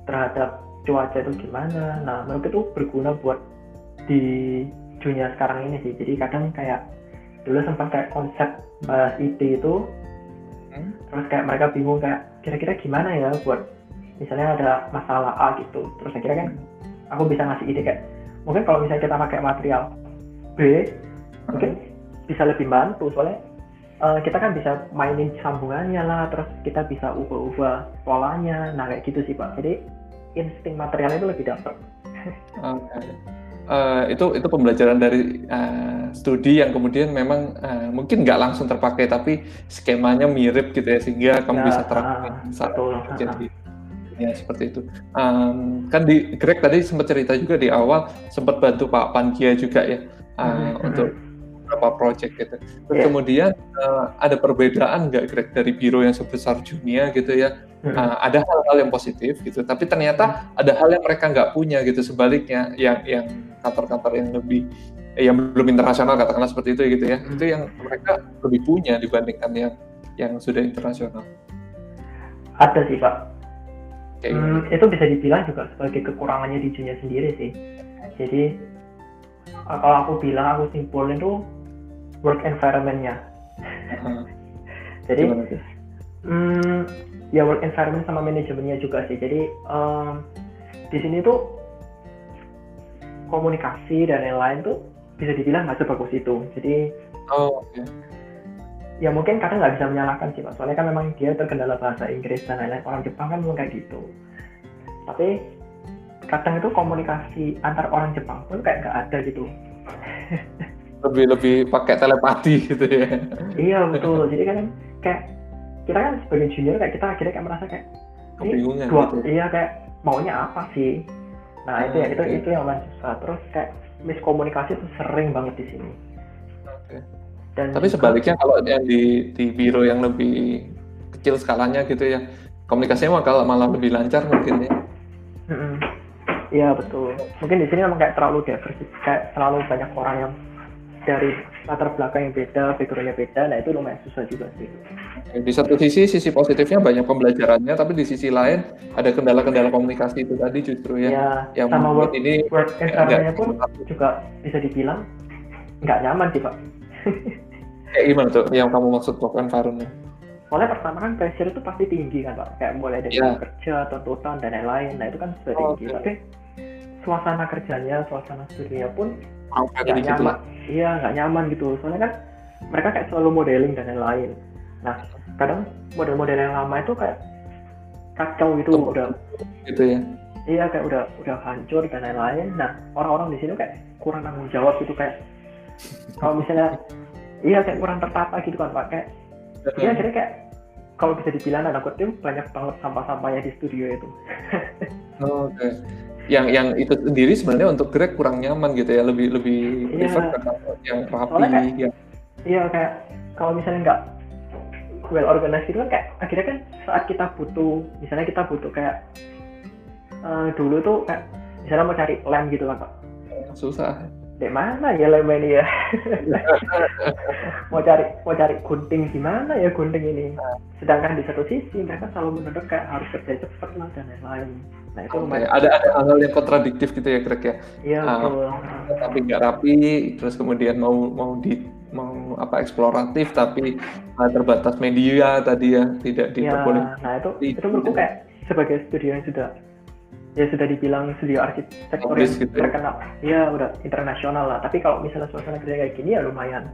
terhadap cuaca itu gimana nah menurut itu berguna buat di dunia sekarang ini sih jadi kadang kayak dulu sempat kayak konsep bahas IT itu hmm? terus kayak mereka bingung kayak kira-kira gimana ya buat misalnya ada masalah A gitu terus akhirnya kan aku bisa ngasih ide kayak mungkin kalau misalnya kita pakai material B mungkin bisa lebih bantu soalnya uh, kita kan bisa mainin sambungannya lah terus kita bisa ubah-ubah polanya nah kayak gitu sih pak. Jadi insting materialnya itu lebih dapat okay. uh, eh, itu itu pembelajaran dari uh, studi yang kemudian memang uh, mungkin nggak langsung terpakai tapi skemanya mirip gitu ya sehingga kamu bisa terapkan uh, saat jadi ya seperti itu. Um, kan di Greg tadi sempat cerita juga di awal sempat bantu Pak Pankia juga ya uh, hmm. untuk beberapa project gitu. Terus yeah. kemudian uh, ada perbedaan nggak Greg dari biro yang sebesar Junia gitu ya? Hmm. Uh, ada hal-hal yang positif gitu, tapi ternyata hmm. ada hal yang mereka nggak punya gitu. Sebaliknya yang yang kantor-kantor yang lebih yang belum internasional katakanlah seperti itu gitu ya, hmm. itu yang mereka lebih punya dibandingkan yang yang sudah internasional. Ada sih pak. hmm, itu bisa dibilang juga sebagai kekurangannya di dunia sendiri sih. Jadi kalau aku bilang aku simpulin tuh work environment-nya. Hmm. Jadi, hmm, ya work environment sama manajemennya juga sih. Jadi um, di sini tuh komunikasi dan lain-lain tuh bisa dibilang nggak sebagus itu. Jadi, oh, okay. ya mungkin kadang nggak bisa menyalahkan sih, pak. Soalnya kan memang dia terkendala bahasa Inggris dan lain-lain. Orang Jepang kan memang kayak gitu. Tapi kadang itu komunikasi antar orang Jepang pun kayak nggak ada gitu. lebih lebih pakai telepati gitu ya iya betul jadi kan kayak kita kan sebagai junior kayak kita akhirnya kayak merasa kayak kebingungan dua, gitu. iya kayak maunya apa sih nah itu ya itu okay. itu yang paling susah terus kayak miskomunikasi itu sering banget di sini okay. dan tapi sebaliknya kalau yang di di biro yang lebih kecil skalanya gitu ya komunikasinya malah malah lebih lancar mungkin ya Iya betul. Mungkin di sini memang kayak terlalu diversi, kayak terlalu banyak orang yang dari latar belakang yang beda, backgroundnya beda, nah itu lumayan susah juga sih. Di satu sisi sisi positifnya banyak pembelajarannya, tapi di sisi lain ada kendala-kendala komunikasi itu tadi justru ya, ya yang sama membuat work, ini work ya, environment nggak- pun juga bisa dibilang nggak nyaman sih pak. kayak gimana tuh yang kamu maksud work environment? Soalnya pertama kan pressure itu pasti tinggi kan pak, kayak mulai dari Iya. kerja, tuntutan dan lain-lain, nah itu kan sudah Oh, tinggi. oke. Tapi suasana kerjanya, suasana studionya pun Kurang nggak gitu nyaman. ya? Iya nggak nyaman gitu, soalnya kan mereka kayak selalu modeling dan lain-lain. Nah kadang model-model yang lama itu kayak kacau gitu, Tumpuk. udah gitu ya. iya kayak udah udah hancur dan lain-lain. Nah orang-orang di sini kayak kurang tanggung jawab gitu kayak kalau misalnya iya kayak kurang tertata gitu kan pak kayak Iya, jadi kayak kalau bisa dibilang anak kutip banyak banget sampah-sampahnya di studio itu. Oh, Oke. Yang yang itu sendiri sebenarnya untuk Greg kurang nyaman gitu ya, lebih lebih Iya. prefer yang rapi, kayak- yang Iya kayak kalau misalnya nggak well organized gitu kan kayak akhirnya kan saat kita butuh, misalnya kita butuh kayak eh, dulu tuh kayak misalnya mau cari lem gitu kan pak, susah. Di mana ya lem ini ya? mau cari mau cari gunting gimana ya gunting ini? Sedangkan di satu sisi mereka selalu menuntut kayak harus kerja cepat lah dan lain-lain. Nah itu lumayan. Ada ada hal-hal yang kontradiktif gitu ya Greg ya. Iya betul. Tapi nggak rapi, terus kemudian mau mau di mau apa eksploratif tapi uh, terbatas media tadi ya, tidak Ya, diperbolehkan. nah itu Di- itu menurutku kayak sebagai studio yang sudah ya sudah dibilang studio arsitektur yang gitu ya. terkenal, ya udah internasional lah. Tapi kalau misalnya suasana kerja kayak gini ya lumayan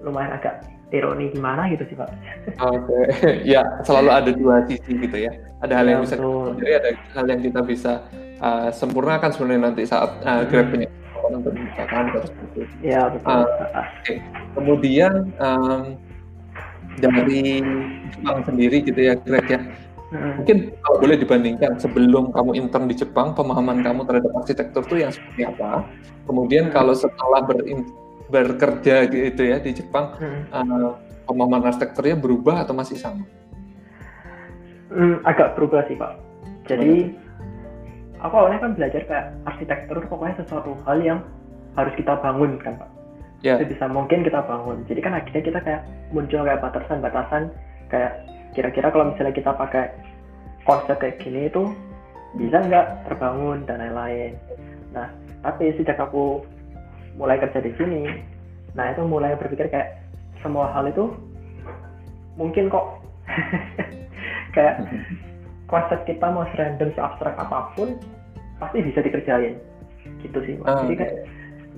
lumayan agak ironi gimana gitu sih pak. Oke, ya selalu ada dua sisi gitu ya. Ada hal Ya, yang bisa jadi ada hal yang kita bisa uh, sempurnakan sebenarnya nanti saat uh, Hmm. Greg punya untuk terus gitu. Ya betul. Ah. Ah, Kemudian um, dari Jepang sendiri gitu ya Greg ya. Mm, Mungkin kalau boleh dibandingkan sebelum kamu intern di Jepang, pemahaman kamu terhadap arsitektur itu yang seperti apa? Kemudian kalau setelah berin- bekerja gitu ya di Jepang, mm, uh, pemahaman arsitekturnya berubah atau masih sama? mm, agak berubah sih pak. Jadi aku awalnya kan belajar kayak arsitektur pokoknya sesuatu hal yang harus kita bangun kan pak. Ya. sebisa mungkin kita bangun. Jadi kan akhirnya kita kayak muncul kayak batasan-batasan kayak kira-kira kalau misalnya kita pakai konsep kayak gini itu bisa nggak terbangun dan lain-lain. Nah, tapi sejak aku mulai kerja di sini, nah itu mulai berpikir kayak semua hal itu mungkin kok kayak konsep kita mau serandom seabstrak apa pun pasti bisa dikerjain gitu sih. Mas. Ah, Jadi kan,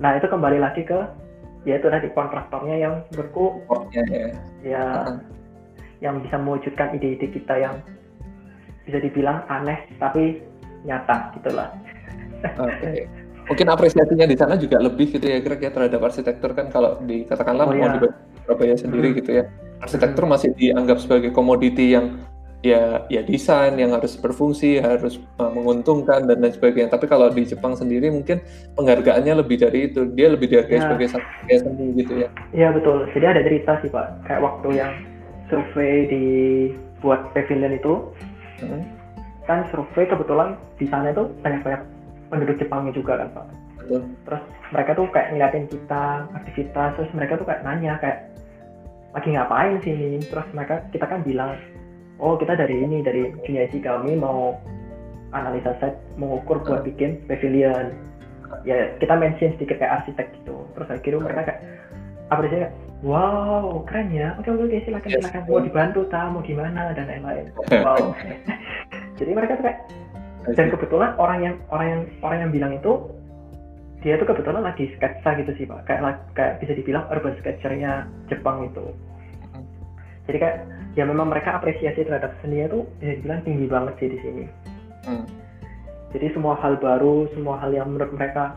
nah itu kembali lagi ke yaitu tadi kontraktornya yang menurutku Supportnya ya. ya Ah. Yang bisa mewujudkan ide-ide kita yang bisa dibilang aneh tapi nyata gitulah. Oke. Mungkin apresiasinya di sana juga lebih gitu ya Greg ya terhadap arsitektur kan kalau dikatakanlah Oh, mau iya. di Surabaya sendiri Hmm. gitu ya. Arsitektur masih dianggap sebagai komoditi yang ya ya desain yang harus berfungsi, harus uh, menguntungkan dan lain sebagainya. Tapi kalau di Jepang sendiri mungkin penghargaannya lebih dari itu. Dia lebih dihargai Ya. sebagai seni gitu ya. Iya betul. Jadi ada cerita sih pak. Kayak waktu yang survei di buat pavilion itu Hmm, kan survei kebetulan di sana itu banyak-banyak penduduk Jepangnya juga kan pak. betul. Terus mereka tuh kayak ngeliatin kita aktivitas, terus mereka tuh kayak nanya kayak lagi ngapain sih? Terus mereka kita kan bilang, oh kita dari ini dari dunia isi kami mau analisa set, mengukur buat bikin pavilion. Ya kita mention sedikit kayak arsitek gitu. Terus akhirnya mereka kayak apresiasi kayak, wow keren ya, oke oke oke silakan Yes. silakan. Mau dibantu ta, mau gimana dan lain-lain. Wow. Jadi mereka tuh kayak dan kebetulan orang yang orang yang orang yang bilang itu dia tuh kebetulan lagi sketsa gitu sih pak. Kayak kayak bisa dibilang urban sketchernya Jepang itu. Jadi kayak ya memang mereka apresiasi terhadap seni itu bisa dibilang tinggi banget sih di sini. Hmm. jadi semua hal baru semua hal yang menurut mereka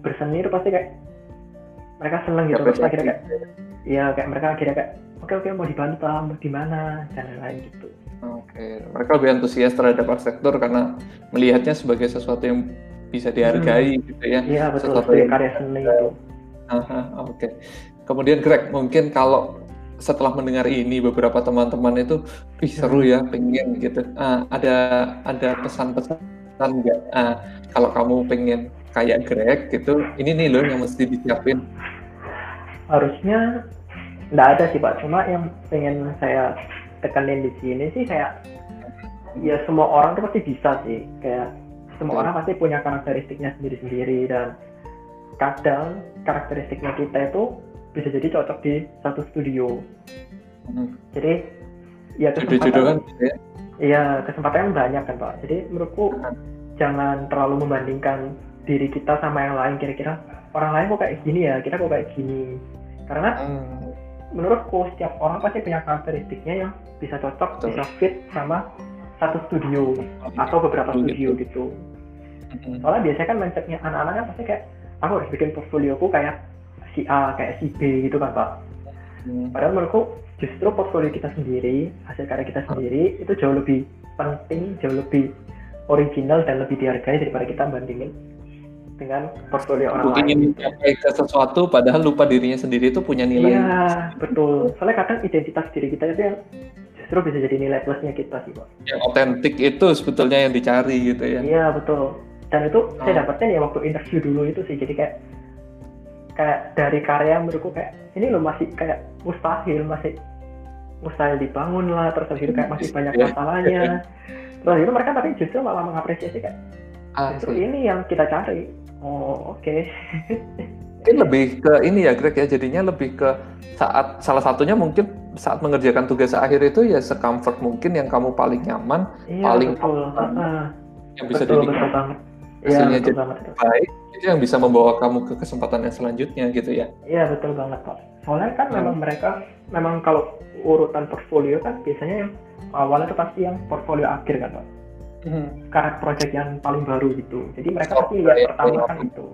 berseni itu pasti kayak mereka seneng gitu. Terus akhirnya kayak ya kayak mereka akhirnya kayak oke oke mau dibantu ah, mau di mana dan lain-lain gitu Oke, mereka lebih antusias terhadap arsitektur karena melihatnya sebagai sesuatu yang bisa dihargai gitu ya. iya betul Sesuatu sebagai yang- karya seni itu Oke. Kemudian Greg, mungkin kalau setelah mendengar ini beberapa teman-teman itu, ih seru ya, pengen gitu. Ah, ada ada pesan-pesan nggak? Ah, kalau kamu pengen kayak Greg gitu, ini nih loh yang mesti disiapin. Harusnya nggak ada sih pak cuma yang pengen saya tekanin di sini sih kayak ya semua orang tuh pasti bisa sih kayak semua Oke. orang pasti punya karakteristiknya sendiri-sendiri dan kadang karakteristiknya kita itu bisa jadi cocok di satu studio Hmm. jadi ya kesempatan gitu ya. iya kesempatan banyak kan pak jadi menurutku Hmm. jangan terlalu membandingkan diri kita sama yang lain kira-kira orang lain kok kayak gini ya kita kok kayak gini karena Hmm. menurutku setiap orang pasti punya karakteristiknya yang bisa cocok Betul. bisa fit sama satu studio atau beberapa studio gitu Hmm. soalnya biasanya kan mindsetnya anak-anak kan pasti kayak aku harus bikin portfolioku kayak si A kayak si B gitu kan pak Hmm. padahal menurutku justru portfolio kita sendiri hasil karya kita sendiri itu jauh lebih penting jauh lebih original dan lebih dihargai daripada kita bandingin dengan portfolio orang Aku lain ingin mencapai ke sesuatu padahal lupa dirinya sendiri itu punya nilai. Iya, betul. Soalnya kadang identitas diri kita itu yang justru bisa jadi nilai plusnya kita sih, Pak. Yang otentik itu sebetulnya yang dicari gitu ya. Iya, betul. Dan itu saya Oh. dapetin ya waktu interview dulu itu sih. Jadi kayak kayak dari karya menurutku kayak ini loh masih kayak mustahil, masih mustahil dibangun lah, terus habis kayak masih banyak Iya. masalahnya. Terus itu mereka tapi justru malah mengapresiasi kayak Ah, justru sih. ini yang kita cari. Oh, oke. Mungkin lebih ke ini ya Greg ya jadinya lebih ke saat salah satunya mungkin saat mengerjakan tugas akhir itu ya secomfort mungkin yang kamu paling nyaman Iya, Paling betul. Heeh. yang bisa betul, dinikmati betul banget. Iya, hasilnya jadi banget. baik itu yang bisa membawa kamu ke kesempatan yang selanjutnya gitu ya. Iya betul banget pak. Soalnya kan Hmm. memang mereka memang kalau urutan portfolio kan biasanya yang awalnya itu pasti yang portfolio akhir kan pak. Karena project yang paling baru gitu. Jadi mereka Oh, pasti lihat iya, pertama iya. kan itu.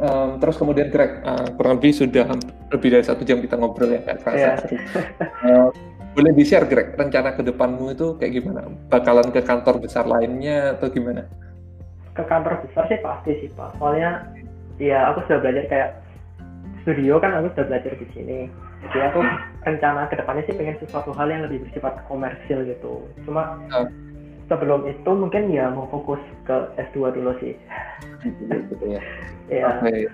Em, terus kemudian Greg eh, kurang lebih sudah lebih dari satu jam kita ngobrol ya Kak. Iya. Eh, boleh di share Greg rencana ke depanmu itu kayak gimana? Bakalan ke kantor besar lainnya atau gimana? Ke kantor besar sih pasti sih pak. Soalnya ya aku sudah belajar kayak studio kan aku sudah belajar di sini. Jadi aku rencana ke depannya sih pengen sesuatu hal yang lebih bersifat komersil gitu. Cuma Ah. sebelum itu mungkin ya mau fokus ke S2 dulu sih. Gitu ya. Ya. Oke.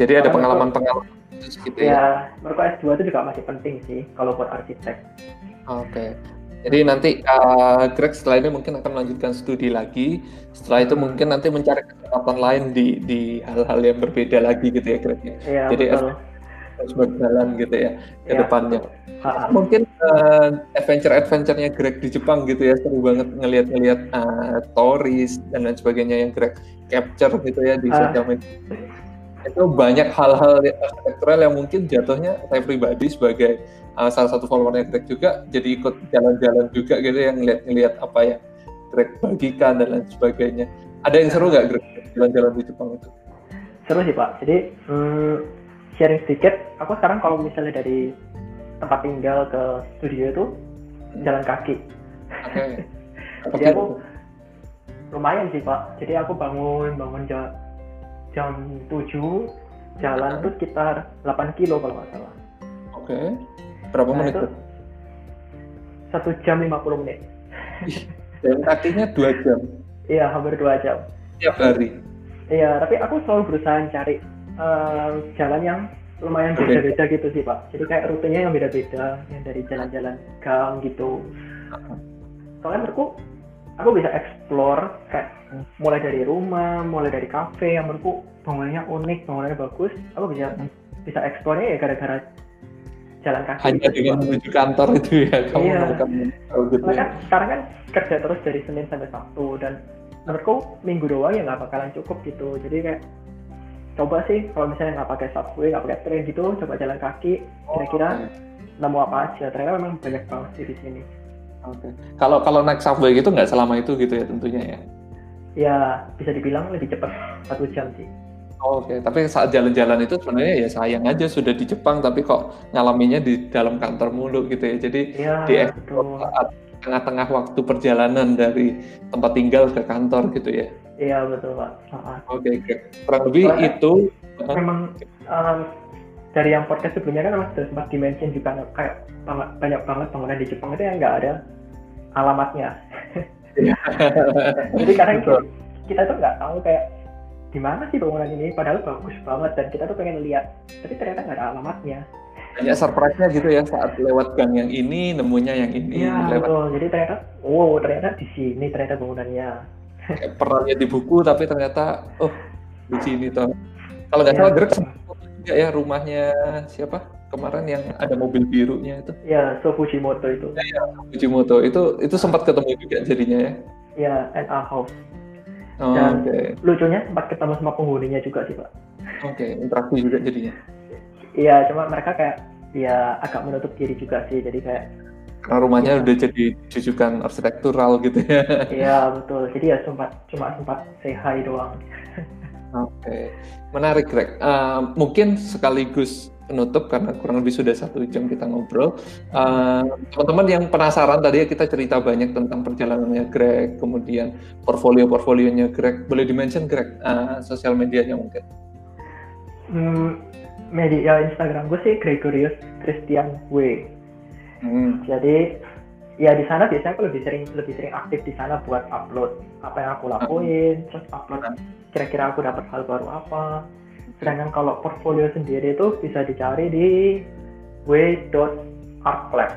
Jadi ada pengalaman-pengalaman gitu ya. ya menurutku S2 itu juga masih penting sih kalau buat arsitek Oke. Jadi nanti uh, Greg setelah ini mungkin akan melanjutkan studi lagi. Setelah itu mungkin nanti mencari kesempatan lain di di hal-hal yang berbeda lagi gitu ya Greg ya. Iya Jadi betul Terus berjalan gitu ya ke Iya, depannya. Mungkin uh, adventure-adventure-nya Greg di Jepang gitu ya seru banget ngelihat-ngelihat uh, stories dan lain sebagainya yang Greg capture gitu ya di Ah. sosial media. Itu banyak hal-hal arsitektural yang mungkin jatuhnya saya pribadi sebagai uh, salah satu followernya Greg juga jadi ikut jalan-jalan juga gitu ya ngelihat-ngelihat apa yang Greg bagikan dan lain sebagainya. Ada yang seru nggak Greg jalan-jalan di Jepang itu? seru sih pak jadi hmm, sharing sedikit aku sekarang kalau misalnya dari tempat tinggal ke studio itu jalan kaki Oke. Apa Jadi aku lumayan sih pak jadi aku bangun bangun jam jam 7 jalan Hmm. tuh sekitar 8 kilo kalau nggak salah Oke. Berapa Nah, menit? itu satu jam 50 menit Jalan kakinya dua jam iya hampir dua jam tiap hari. Iya, tapi aku selalu berusaha cari eh, jalan yang lumayan beda-beda gitu sih Pak. Jadi kayak rutenya yang beda-beda, yang dari jalan-jalan gang gitu. Soalnya menurutku aku bisa explore kayak mulai dari rumah, mulai dari kafe yang menurutku bangunannya unik, bangunannya bagus. Aku bisa bisa explore ya gara-gara jalan kaki. Hanya gitu dengan menuju kantor itu ya kamu Iya. tahu gitu ya. kan sekarang kan kerja terus dari Senin sampai Sabtu dan menurutku minggu doang ya nggak bakalan cukup gitu. Jadi kayak coba sih kalau misalnya nggak pakai subway, nggak pakai train gitu, coba jalan kaki. Kira-kira nemu apa aja. Ternyata memang banyak banget sih di sini. Oke. Kalau kalau naik subway gitu nggak selama itu gitu ya tentunya ya. Ya bisa dibilang lebih cepat satu jam sih. Oh, Oke, tapi saat jalan-jalan itu sebenarnya ya sayang aja sudah di Jepang tapi kok ngalaminya di dalam kantor mulu gitu ya. Jadi Iya di saat tengah-tengah waktu perjalanan dari tempat tinggal ke kantor gitu ya. Iya betul pak. Ah, ah. Oke, oke. kurang lebih Soalnya- itu Memang um, dari yang podcast sebelumnya kan sudah sempat dimention juga kayak banyak banget bangunan di Jepang itu yang nggak ada alamatnya. Jadi kadang Betul. kita tuh nggak tahu kayak gimana sih bangunan ini padahal bagus banget dan kita tuh pengen lihat tapi ternyata nggak ada alamatnya banyak surprise-nya gitu ya saat lewat gang yang ini nemunya yang ini iya lewat betul jadi ternyata wow ternyata di sini ternyata bangunannya lihat di buku tapi ternyata oh di sini toh. Kalau nggak Iya. salah Greg juga ya rumahnya siapa? Kemarin yang ada mobil birunya itu. Ya so Fujimoto itu. Fujimoto. Itu itu sempat ketemu juga jadinya ya? Ya NA House. Oh, Dan- oke. lucunya sempat ketemu sama penghuninya juga sih pak. Oke interaksi juga jadinya. Iya cuma mereka kayak ya agak menutup diri juga sih. Jadi kayak karena rumahnya Iya. udah jadi jujukan arsitektural gitu ya Iya betul. Jadi ya sempat cuma sempat say hi doang. Oke, menarik Greg. Eh, mungkin sekaligus penutup karena kurang lebih sudah satu jam kita ngobrol. Eh, Teman-teman yang penasaran tadi ya kita cerita banyak tentang perjalanannya Greg, kemudian portfolio-portfolionya Greg. Boleh dimention Greg eh, sosial medianya mungkin? Hmm, media Instagram gue sih Gregorius Christian W. Hmm, Jadi ya di sana biasanya aku lebih sering lebih sering aktif di sana buat upload apa yang aku lakuin, terus upload kira-kira aku dapat hal baru apa. Sedangkan kalau portfolio sendiri itu bisa dicari di w.artlab.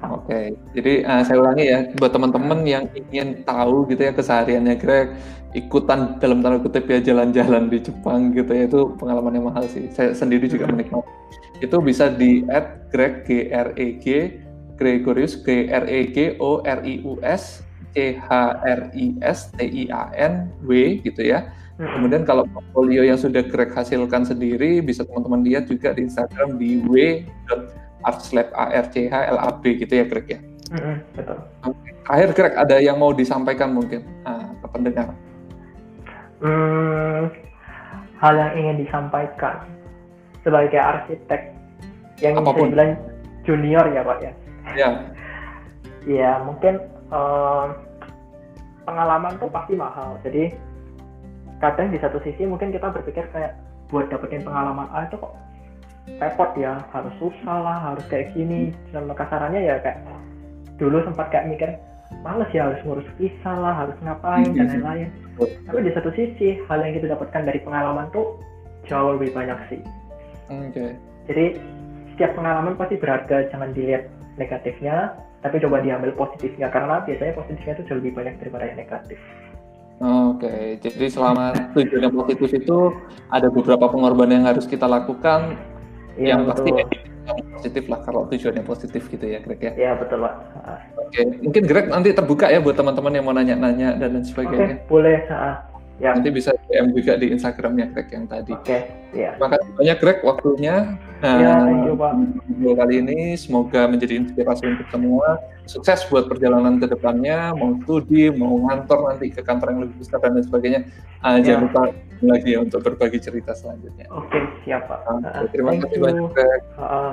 Oke, jadi eh, saya ulangi ya buat teman-teman yang ingin tahu gitu ya kesehariannya Greg, ikutan dalam tanda kutip ya jalan-jalan di Jepang gitu ya itu pengalaman yang mahal sih. Saya sendiri juga menikmati. Itu bisa di add Greg G R E G Gregorius G R E G O R I U S C H R I S T I A N W gitu ya. Kemudian kalau portfolio yang sudah Greg hasilkan sendiri bisa teman-teman lihat juga di Instagram di w.artslab a r c h l a b gitu ya Greg ya. Mm-mm, betul. Akhir Greg ada yang mau disampaikan mungkin ah, ke pendengar. Hmm, hal yang ingin disampaikan sebagai arsitek yang bisa Apa pun. dibilang junior ya pak ya. Ya, Ya mungkin em, pengalaman tuh pasti mahal. Jadi kadang di satu sisi mungkin kita berpikir kayak buat dapetin pengalaman A itu kok repot ya, harus susah lah, harus kayak gini. Sama kasarannya ya kayak dulu sempat kayak mikir males ya harus ngurus visa lah, harus ngapain dan lain-lain. Tapi di satu sisi hal yang kita dapatkan dari pengalaman tuh jauh lebih banyak sih. oke. Jadi setiap pengalaman pasti berharga, jangan dilihat negatifnya, tapi coba diambil positifnya karena biasanya positifnya itu jauh lebih banyak daripada yang negatif. Oke, jadi selama tujuan yang positif itu ada beberapa pengorbanan yang harus kita lakukan Iya yang pasti betul. yang positif lah kalau tujuannya positif gitu ya Greg ya. Iya betul pak. Oke, mungkin Greg nanti terbuka ya buat teman-teman yang mau nanya-nanya dan lain Oke sebagainya. boleh. Ya. Nanti bisa DM juga di Instagramnya Greg yang tadi. Oke. Ya. Terima kasih banyak Greg waktunya. Ya, Nah, pak. video kali ini semoga menjadi inspirasi untuk semua. Sukses buat perjalanan ke depannya, mau studi, mau ngantor nanti ke kantor yang lebih besar dan lain sebagainya. Ah, Ya. Jangan lupa lagi ya untuk berbagi cerita selanjutnya. Oke siap pak. Ah, terima kasih banyak Greg. Ah,